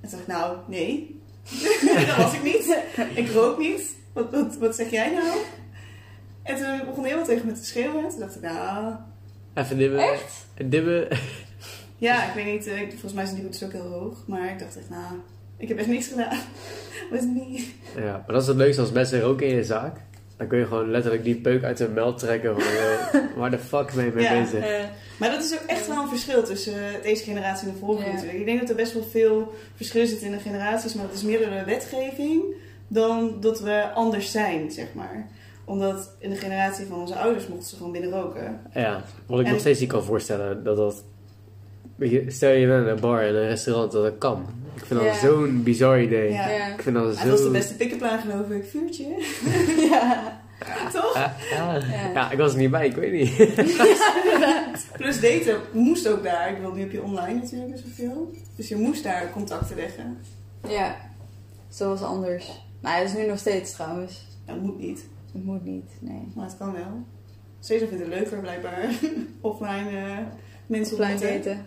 En toen dacht ik, nou, nee. dat was ik niet. Ik rook niet. Wat, wat, wat zeg jij nou? En toen begon iemand tegen me te schreeuwen. Toen dacht ik, nou... Even dibben. Echt? Dibben. Ja, ik weet niet. eh, volgens mij zijn die boetes ook heel hoog. Maar ik dacht echt, nou... Ik heb echt niks gedaan. Wat niet? Ja, maar dat is het leukste als mensen roken in je zaak. Dan kun je gewoon letterlijk die peuk uit hun meld trekken. Van, waar de fuck ben je mee Ja. bezig? Eh, Maar dat is ook echt wel een verschil tussen eh, deze generatie en de vorige Ja. natuurlijk. Ik denk dat er best wel veel verschil zit in de generaties, maar het is meer door de wetgeving dan dat we anders zijn, zeg maar. Omdat in de generatie van onze ouders mochten ze gewoon binnen roken. Ja, wat ik En- nog steeds niet kan voorstellen, dat dat... Stel je bent in een bar en een restaurant dat dat kan. Ik vind dat Ja. zo'n bizar idee. Ja. Ja. Ik vind dat Het zo... was de beste pick-up geloof ik. Vuurtje. ja. Toch? Ja, ja. Ja. Ja, ik was er niet bij, ik weet niet. Plus daten moest ook daar. Ik bedoel, nu heb je online natuurlijk best wel veel. Dus je moest daar contacten leggen. Ja. Zo was anders. Nou, dat is nu nog steeds trouwens. Dat moet niet. Het moet niet, nee. Maar het kan wel. Cesar vindt het leuker blijkbaar. Offline eh, mensen Offline ontmoeten. daten.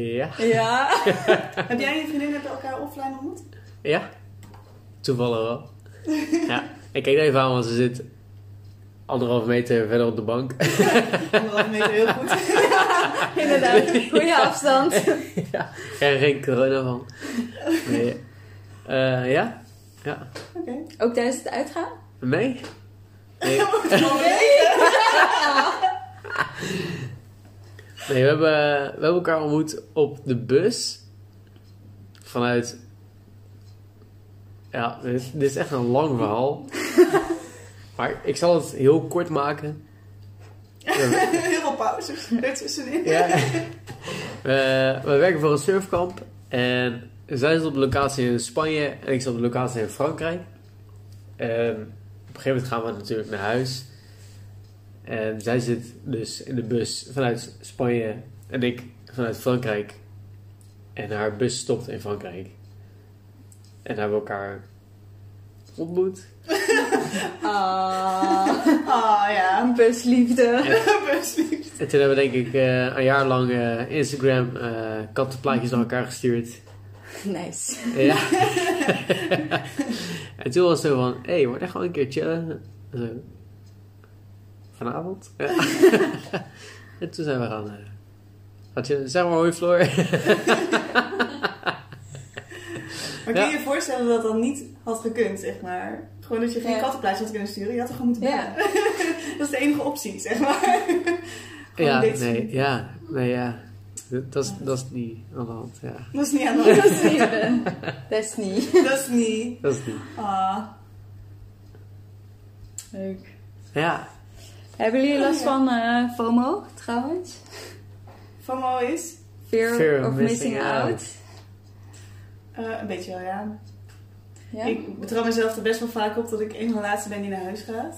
Ja. Ja. Heb jij en je vriendin heb je elkaar offline ontmoet? Ja? Toevallig wel. Ja. Ik kijk even aan, want ze zit anderhalve meter verder op de bank. Anderhalve meter heel goed. Inderdaad. Goede afstand. ja, er geen corona van. Nee. Eh, ja? Ja. Oké. Ook tijdens het uitgaan? Nee? Nee, nee we, hebben, we hebben elkaar ontmoet op de bus. Vanuit... Ja, dit, dit is echt een lang verhaal. maar ik zal het heel kort maken. Heel veel pauzes ertussenin. Ja. We, we werken voor een surfkamp. En zij zit op de locatie in Spanje en ik zit op de locatie in Frankrijk. En op een gegeven moment gaan we natuurlijk naar huis. En zij zit dus in de bus vanuit Spanje en ik vanuit Frankrijk. En haar bus stopt in Frankrijk. En hebben we elkaar ontmoet. Ah. Ah ja. Busliefde. Precies. En toen hebben we denk ik eh, een jaar lang eh, Instagram eh kattenplaatjes naar elkaar gestuurd. Nice. Ja. en toen was het zo van, hé, hey, wordt echt gewoon een keer chillen. Zo. Vanavond? Ja. en toen zijn we gaan, eh gaan chillen. Zeg maar hoi Floor. Maar kun je Ja. je voorstellen dat dat niet had gekund, zeg maar? Gewoon dat je geen Ja. kattenplaatjes had kunnen sturen. Je had er gewoon moeten Ja. bellen. dat is de enige optie, zeg maar. Ja, nee, ja, nee, ja. Dat is, dat is niet aan de hand, ja. Dat is niet aan de hand. Dat is niet. Dat is niet. Dat is niet. Dat is niet. Ah. Leuk. Ja, Hebben jullie last Ja. van eh, FOMO trouwens? FOMO is? Fear, Fear of missing, out. eh, een beetje wel, ja. Ja? Ik betrap mezelf er best wel vaak op dat ik een van de laatste ben die naar huis gaat.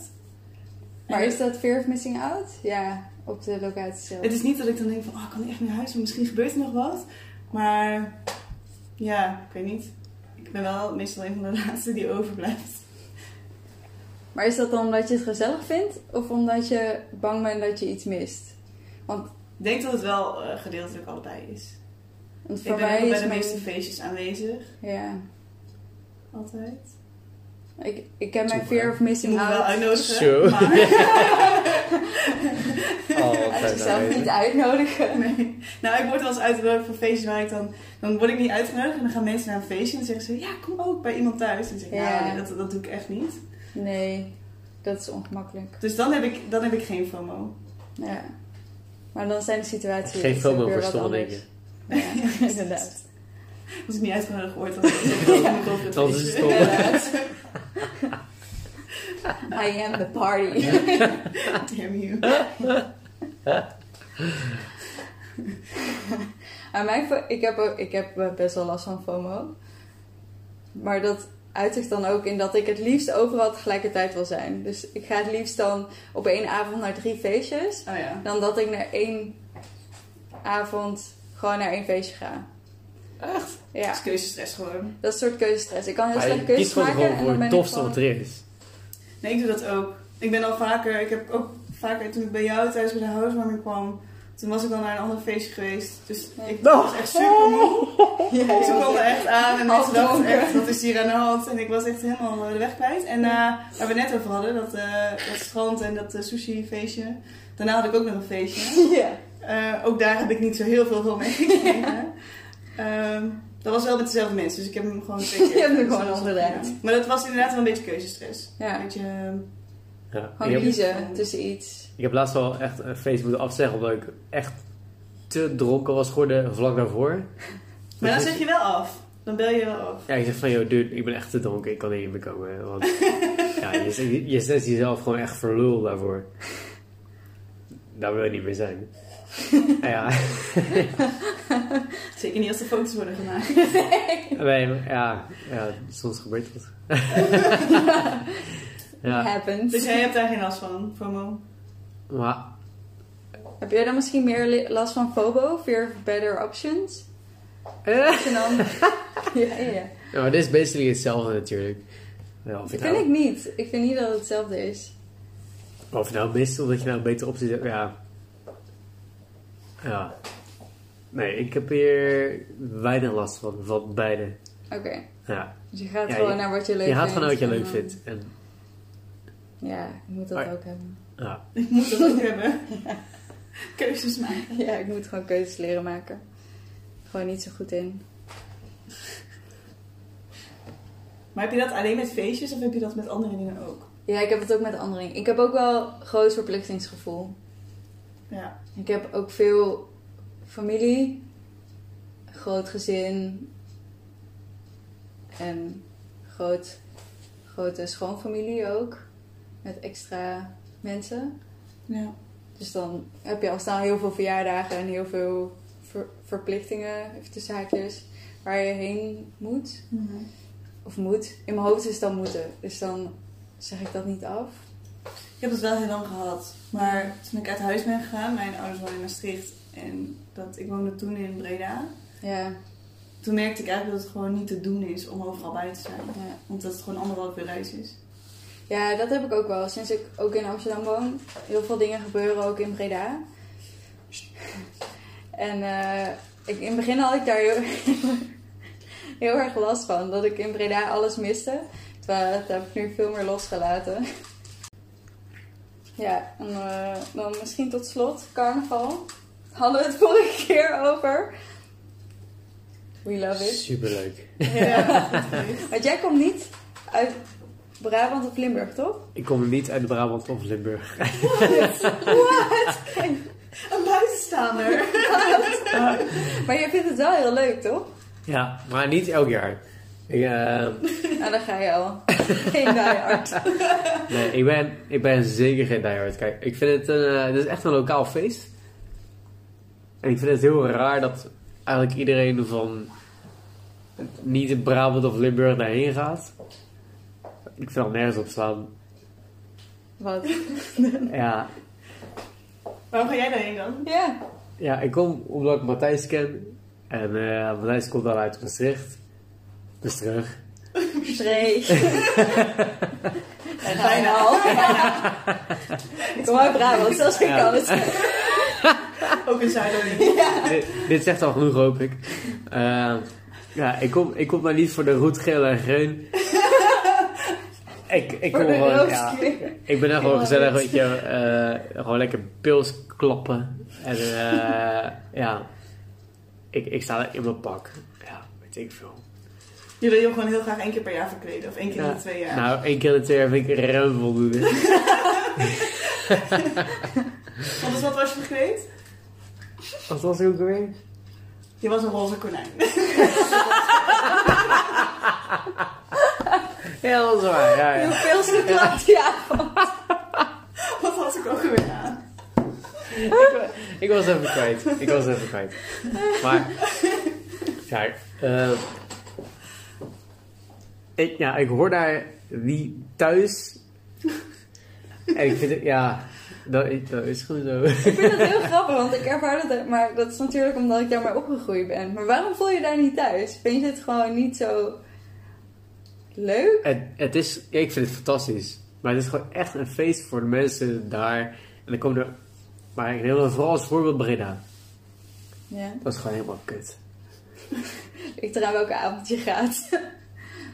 Maar En is dat fear of missing out? Ja, op de locatie zelf. Het is niet dat ik dan denk van, oh, kan ik echt naar huis? Want misschien gebeurt er nog wat. Maar ja, ik weet niet. Ik ben wel meestal een van de laatste die overblijft. Maar is dat dan omdat je het gezellig vindt? Of omdat je bang bent dat je iets mist? Want, Ik denk dat het wel eh, gedeeltelijk allebei is. want Ik voor ben mij ook bij de mijn... meeste feestjes aanwezig. Ja. Altijd. Ik, ik heb mijn fear of Je missing moet wel out. uitnodigen. Zo. Maar, Als jezelf niet uitnodigen. nee. Nou, ik word wel eens uitgenodigd voor feestjes waar ik dan... Dan word ik niet uitgenodigd en dan gaan mensen naar een feestje en dan zeggen ze... Ja, kom ook bij iemand thuis. En dan zeg ik, Ja. nou, nee, dat, dat doe ik echt niet. Nee, dat is ongemakkelijk. Dus dan heb ik, dan heb ik geen FOMO. Ja. Maar dan zijn de situaties geen FOMO voor wat stomme anders. dingen. Ja, inderdaad. Als ik niet uitgenodigd word, dan ik dat ik moet over het Dan is het stom. I am the party. Damn you. Aan mij, ik, heb, ik heb eh, best wel last van FOMO. Maar dat uit zich dan ook in dat ik het liefst overal tegelijkertijd wil zijn. Dus ik ga het liefst dan op één avond naar drie feestjes. Oh ja. Dan dat ik naar één avond gewoon naar één feestje ga. Echt? Ja, Dat is keuzestress gewoon. dat is een soort keuzestress. Ik kan heel slecht keuzes maken. gewoon En voor dan het tofste wat er is. Nee, ik doe dat ook. Ik ben al vaker, ik heb ook vaker toen ik bij jou thuis bij de housewarming kwam, toen was ik al naar een ander feestje geweest. Dus ik was echt super moe. Ja, Ze kwamen echt aan en mensen dachten dronken. echt, wat is hier aan de hand? En ik was echt helemaal de weg kwijt. En eh, waar we net over hadden, dat, eh, dat strand en dat eh, sushi feestje. Daarna had ik ook nog een feestje. Ja. Eh, ook daar heb ik niet zo heel veel van meegekregen. Ehm, dat was wel met dezelfde mensen, dus ik heb hem gewoon twee keer. Je hebt hem gewoon omgedraaid. Maar dat was inderdaad wel een beetje keuzestress. Ja. Een beetje, ehm, Ja. Gewoon heb, kiezen tussen iets. ik heb laatst wel echt een feest moeten afzeggen omdat ik echt te dronken was geworden vlak daarvoor. Maar dan zeg je wel af. Dan bel je wel af. Ja, ik zeg van, joh, dude, ik ben echt te dronken, ik kan hier niet meer komen. Want ja, je, je zet jezelf gewoon echt voor lul daarvoor. Daar wil je niet meer zijn. Ja, Zeker niet als er foto's worden gemaakt. nee, maar ja, ja, soms gebeurt dat. ja, Happens. Dus jij hebt daar geen last van, FOMO? maar Heb jij dan misschien meer last van FOBO? Fear of better options? En dan... ja, ja, ja. maar dit is basically hetzelfde natuurlijk. Ja, Dat vind nou, ik niet. Ik vind niet dat het hetzelfde is. of je nou mist of dat je nou beter opties hebt, ja. Ja. Nee, ik heb hier weinig last van, van beide. Oké. Ja. Dus je gaat Ja, gewoon je- naar wat je leuk Je vindt. gaat gewoon uit wat je en leuk vindt. En, Ja, ik moet dat Maar- ook hebben. ja. Ik moet dat ook hebben. Keuzes maken. Ja, ik moet gewoon keuzes leren maken. Gewoon niet zo goed in. Maar heb je dat alleen met feestjes of heb je dat met andere dingen ook? Ja, ik heb het ook met anderen. Ik heb ook wel groot verplichtingsgevoel. Ja. Ik heb ook veel familie, groot gezin en groot, grote schoonfamilie ook. Met extra mensen. Ja. Dus dan heb je al snel heel veel verjaardagen en heel veel ver- verplichtingen, even de zaakjes, waar je heen moet. Of moet. In mijn hoofd is het dan moeten. Dus dan zeg ik dat niet af. Ik heb het wel heel lang gehad. Maar toen ik uit huis ben gegaan, mijn ouders wonen in Maastricht en dat, ik woonde toen in Breda. Ja, Toen merkte ik eigenlijk dat het gewoon niet te doen is om overal bij te zijn. ja. Want dat het gewoon anderhalf uur reis is. ja, dat heb ik ook wel. Sinds ik ook in Amsterdam woon. Heel veel dingen gebeuren ook in Breda. En eh, ik, in het begin had ik daar heel, heel erg last van. Dat ik in Breda alles miste. Terwijl dat heb ik nu veel meer losgelaten. Ja, en eh, dan misschien tot slot carnaval. Hadden we het vorige keer over. We love it. Superleuk. Ja. Want jij komt niet uit Brabant of Limburg, toch? Ik kom niet uit Brabant of Limburg. Een buitenstaander. Maar je vindt het wel heel leuk, toch? ja, maar niet elk jaar. Ik, eh, Nou, dan ga je al. Geen diehard. nee, ik, ben, ik ben zeker geen diehard. Kijk, ik vind het, een, eh, het is echt een lokaal feest. En ik vind het heel raar dat eigenlijk iedereen van niet in Brabant of Limburg daarheen gaat. Ik vind dat nergens op slaan. Wat? Ja, Waarom ga jij daarheen dan? Ja. ja, ik kom omdat ik Matthijs ken. En eh Matthijs komt dan uit Maastricht. Dus terug. Streek. En je al. Kom uit Brabant, zelfs ik Ja. kan het. Ook in Zuiderling. dit, dit zegt al genoeg, hoop ik. Eh, ja, ik kom, ik kom maar niet voor de roet, geel en groen. ik, ik kom gewoon, ja, ik ben er gewoon gezellig, weet je, eh, gewoon lekker pils klappen. En eh, ja, ik, ik sta er in mijn pak. Ja, weet ik veel. Je wil je gewoon heel graag één keer per jaar verkleden. Of één keer in de twee jaar. Nou, één keer in de twee jaar vind ik ruim voldoende. Want dus wat was je verkleed? Wat was het ook alweer? Je was een roze konijn. Ja, dat is waar. Ja, ja. Hoeveel geklapt die avond. wat had ik ook weer aan? ik, wa- ik was even kwijt. Ik was even kwijt. Maar, ja, eh, ik, ja, ik hoor daar niet thuis. En ik vind het, ja, dat, is- dat is gewoon zo. Ik vind het heel grappig, want ik ervaar dat, maar dat is natuurlijk omdat ik daar maar opgegroeid ben. Maar waarom voel je daar niet thuis? Vind je het gewoon niet zo leuk? Het, het is, ik vind het fantastisch. Maar het is gewoon echt een feest voor de mensen daar. En dan komen er, maar ik neem dan vooral als voorbeeld Breda. Ja. Dat is gewoon helemaal kut. Ik eraan welke avond je gaat.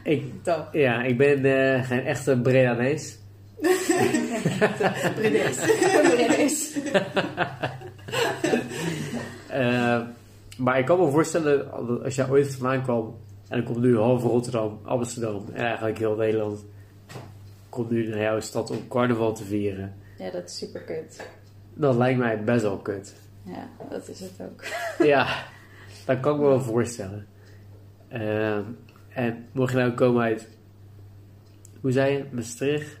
Ik, ja, ik ben eh, geen echte Bredanees. Bredees. is. Eh, maar ik kan me voorstellen, dat als je ooit vandaan kwam en dan komt nu half Rotterdam, Amsterdam en eigenlijk heel Nederland, komt nu naar jouw stad om carnaval te vieren. Ja, dat is super kut. Dat lijkt mij best wel kut. Ja, dat is het ook. Ja, dat kan ik me wel voorstellen. Ehm, en mocht je nou komen uit, hoe zei je, Maastricht?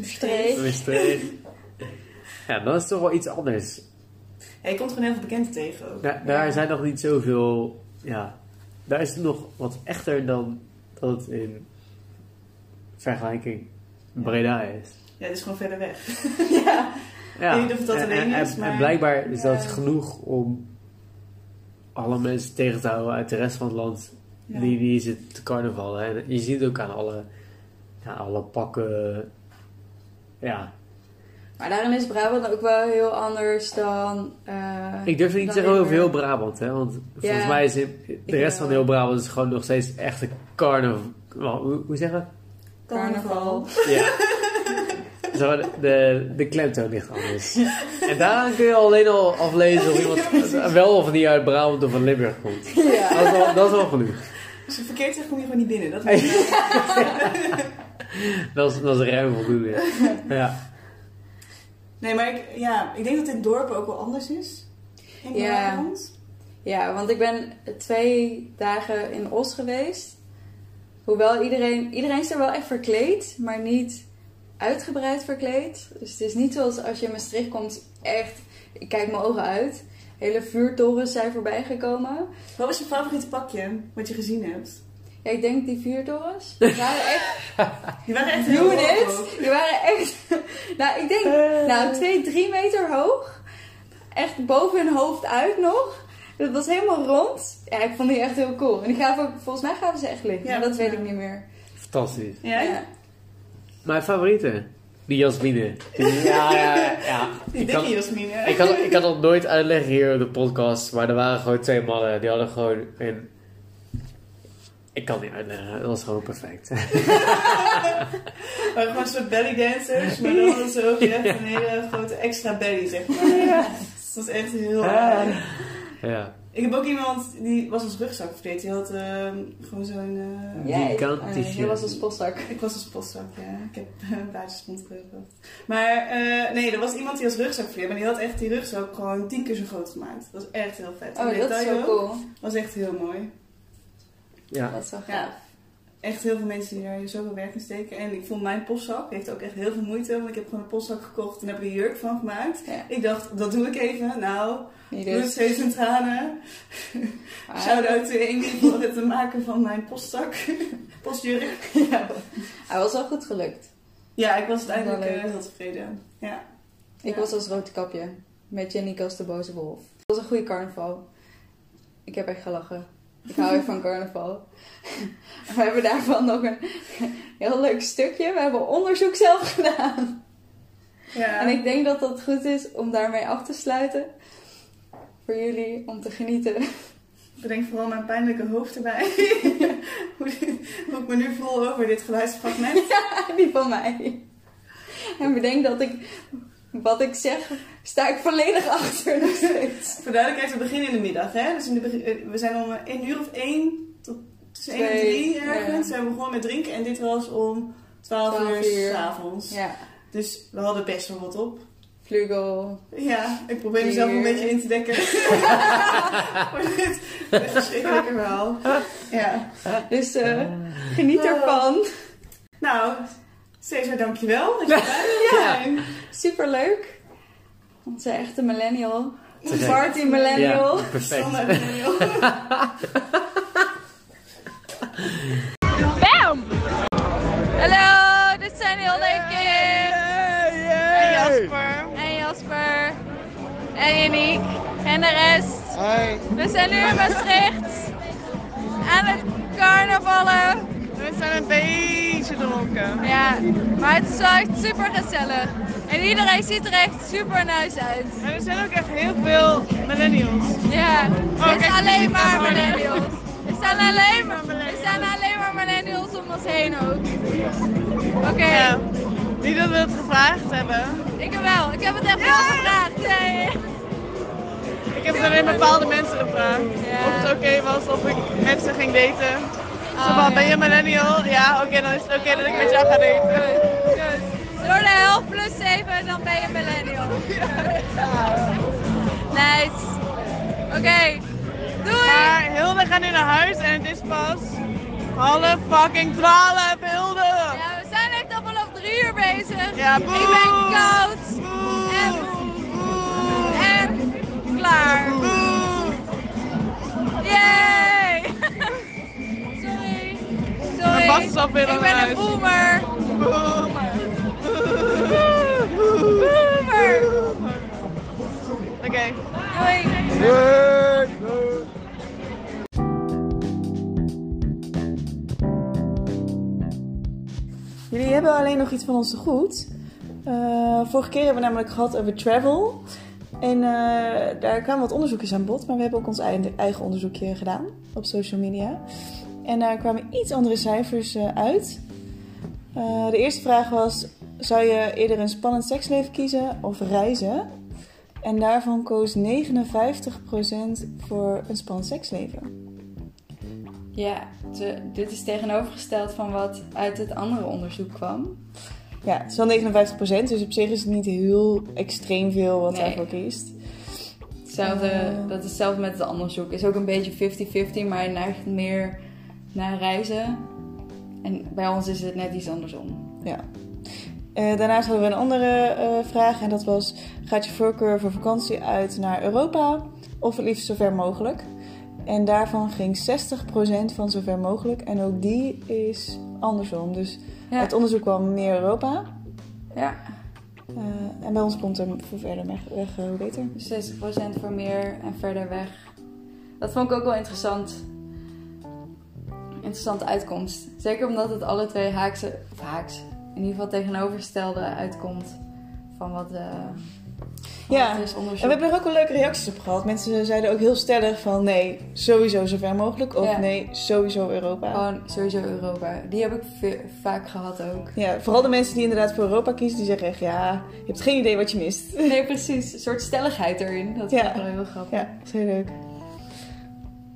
Streek. Maastricht. Ja, dan is het toch wel iets anders. Ja, je komt gewoon heel veel bekenden tegen ook. Ja, daar Ja. zijn nog niet zoveel, ja, daar is het nog wat echter dan dat het in vergelijking Breda is. Ja, het is gewoon verder weg. Ja. Ja, Ik weet niet of het dat en, alleen en- is, en- maar- en blijkbaar is dat genoeg om alle mensen tegen te houden uit de rest van het land Ja. die, die zitten te carnavallen. En je ziet het ook aan alle, ja, alle pakken. Ja, Maar daarin is Brabant ook wel heel anders dan... eh, ik durf het niet te zeggen over heel Brabant, hè, want volgens mij is in- de rest van heel Brabant is gewoon nog steeds echt een carnaval. Hoe, hoe zeggen? Carnaval. Ja. Zo, de, de, de klemtoon ligt anders. En daaraan kun je alleen al aflezen of iemand wel of niet uit Brabant of van Limburg komt. Ja. Dat is wel, dat is wel genoeg. Als je verkeerd zegt, kom je gewoon niet binnen. Dat weet je. Dat is, dat is ruim voldoende. Ja. Nee, maar ik, ja, ik denk dat dit dorp ook wel anders is. In Ja. Ja, want ik ben twee dagen in Os geweest. Hoewel iedereen, iedereen is er wel echt verkleed, maar niet uitgebreid verkleed. Dus het is niet zoals als je in Maastricht komt, echt, ik kijk mijn ogen uit. Hele vuurtorens zijn voorbij gekomen. Wat was je favoriete pakje wat je gezien hebt? Ja, ik denk die vuurtorens. Die waren echt Die waren echt heel hoog. Die waren echt, nou ik denk, nou twee, drie meter hoog. Echt boven hun hoofd uit nog. Dat was helemaal rond. Ja, ik vond die echt heel cool. En die gaven ook, volgens mij gaven ze echt licht. Ja, maar dat weet ja. ik niet meer. Fantastisch. Ja? Ja. Mijn favoriete? Die Jasmine. Ja, ja, ja. Die dikke Jasmine. ik, kan, ik dat nooit uitleggen hier op de podcast, maar er waren gewoon twee mannen. Die hadden gewoon een... Ik kan niet uitleggen, dat was gewoon perfect. waren gewoon een soort belly dancers, maar dan hadden ze ook echt een hele grote extra belly, zeg maar. Dat was echt heel. Ja. Ik heb ook iemand die was als rugzak verkleed. Die had ehm, gewoon zo'n. eh, Ja, uh, je was als postzak. Ik was als postzak, ja. Ik heb een baardjes rondgebracht. Maar eh, nee, er was iemand die als rugzak verkleed. Maar die had echt die rugzak gewoon tien keer zo groot gemaakt. Dat was echt heel vet. Oh, En dat is detail zo ook. cool. was echt heel mooi. Ja. Dat is wel gaaf. Ja. Echt heel veel mensen die daar zoveel werk in steken. En ik vond mijn postzak heeft ook echt heel veel moeite. Want ik heb gewoon een postzak gekocht en heb er een jurk van gemaakt. Ja. Ik dacht, dat doe ik even. Nou, bloed, zweet en tranen. Maar- Shout-out to voor het maken van mijn postzak. Postjurk. Ja, hij was wel goed gelukt. Ja, ik was uiteindelijk eh, heel tevreden. Ja. Ik Ja. was als roodkapje. Met Jenny als de boze wolf. Het was een goede carnaval. Ik heb echt gelachen. Ik hou van carnaval. We hebben daarvan nog een heel leuk stukje. We hebben onderzoek zelf gedaan. Ja. En ik denk dat dat goed is om daarmee af te sluiten. Voor jullie, om te genieten. bedenk vooral mijn pijnlijke hoofd erbij. hoe, hoe ik me nu voel over dit geluidsfragment. Die van mij. En bedenk dat ik, wat ik zeg, sta ik volledig achter nog steeds. Voor duidelijkheid, we beginnen in de middag. Hè? Dus in de begin- eh, we zijn om eh, één uur of één tot tussen één en drie ergens. ja. Zijn we begonnen met drinken en dit was om 12, 12 uur uur. s'avonds. Ja, Dus we hadden best wel wat op. vlugel. Ja, ik probeer mezelf een beetje in te dekken. Voor dit, verschrikkelijke verhaal. Ja. Dus eh, geniet ervan. Nou, Cesar, dankjewel dat je bij wilde zijn. Super leuk. Onze echte millennial. Gek. Party millennial. Ja, perfect. Millennial. Bam! Hallo, dit zijn heel leuke En Jasper. En Jasper. En Yannick. En de rest. Hoi. We zijn nu in Maastricht. Aan het carnavallen. We zijn een beetje Ja, maar het is wel echt super gezellig. En iedereen ziet er echt super nice uit. En er zijn ook echt heel veel millennials. Ja, Oh, het is alleen maar millennials. Er staan alleen maar, er staan alleen maar millennials om ons heen ook. Oké, Ja. Niet dat we het gevraagd hebben. ik heb wel. Ik heb het echt wel gevraagd. Nee. Ik heb het alleen bepaalde mensen gevraagd. Ja. Of het oké was of ik mensen ging daten. Zo van, ben je millennial? Ja, oké, dan is het oké dat ik met jou ga daten. Goed. Door de helft plus 7, dan ben je millennial. Nice. Oké, doei! Maar heel we gaan nu naar huis en het is pas half fucking twaalf, Hilde. Ja, we zijn echt al vanaf drie uur bezig. Ja, Ik ben koud en, en klaar. Yay! Sorry. Bas is Ik ben een uit. boomer. Boomer. Oké. Doei. Jullie hebben alleen nog iets van ons te goed. Eh, vorige keer hebben we namelijk gehad over travel. En eh, daar kwamen wat onderzoekjes aan bod. Maar we hebben ook ons eigen, eigen onderzoekje gedaan op social media. En daar kwamen iets andere cijfers eh, uit. Eh, de eerste vraag was: zou je eerder een spannend seksleven kiezen of reizen? En daarvan koos 59% voor een spannend seksleven. Ja, te- dit is tegenovergesteld van wat uit het andere onderzoek kwam. Ja, het is wel 59%, dus op zich is het niet heel extreem veel wat Nee. daarvoor kiest. Hetzelfde, Eh. Dat is hetzelfde met het onderzoek. Is ook een beetje 50-50, maar neigt meer naar reizen. En bij ons is het net iets andersom. Ja. Eh, daarnaast hadden we een andere eh, vraag en dat was: gaat je voorkeur voor vakantie uit naar Europa of het liefst zo ver mogelijk? En daarvan ging 60% van zo ver mogelijk en ook die is andersom. Dus Ja. het onderzoek kwam meer Europa Ja, eh, en bij ons komt er voor verder weg, weg hoe beter. 60% voor meer en verder weg. Dat vond ik ook wel interessant. Interessante uitkomst. Zeker omdat het alle twee haakse, of haaks, in ieder geval tegenovergestelde uitkomt van wat, van Ja, En we hebben er ook wel leuke reacties op gehad. Mensen zeiden ook heel stellig van nee, sowieso zo ver mogelijk. Of Ja. nee, sowieso Europa. Gewoon sowieso Europa. Die heb ik vaak gehad ook. Ja, vooral de mensen die inderdaad voor Europa kiezen, die zeggen echt ja, je hebt geen idee wat je mist. Nee, precies. Een soort stelligheid erin. Dat Ja. ook wel heel grappig. Ja, dat is heel leuk.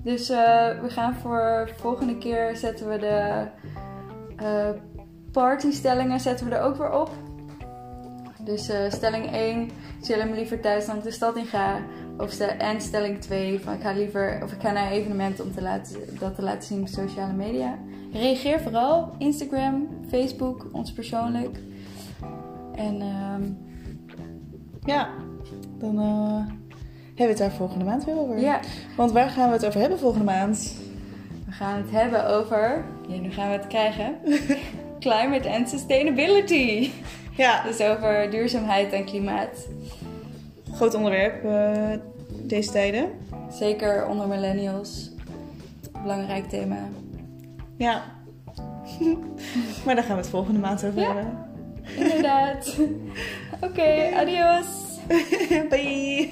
Dus eh, we gaan voor volgende keer zetten we de eh partystellingen zetten we er ook weer op. Dus eh, stelling 1, chillen me liever thuis dan de stad in ga. Of en stelling 2, van ik ga liever of ik ga naar een evenement om te laten, dat te laten zien op sociale media. Reageer vooral Instagram, Facebook, ons persoonlijk. En ehm, Ja, dan hebben we het daar volgende maand weer over. ja, Want waar gaan we het over hebben volgende maand? We gaan het hebben over. Ja, nu gaan we het krijgen. Climate and sustainability. Ja, Dus over duurzaamheid en klimaat. groot onderwerp eh, deze tijden. Zeker onder millennials. Belangrijk thema. Ja. maar daar gaan we het volgende maand over Ja. hebben. Inderdaad. Oké, adios. Bye!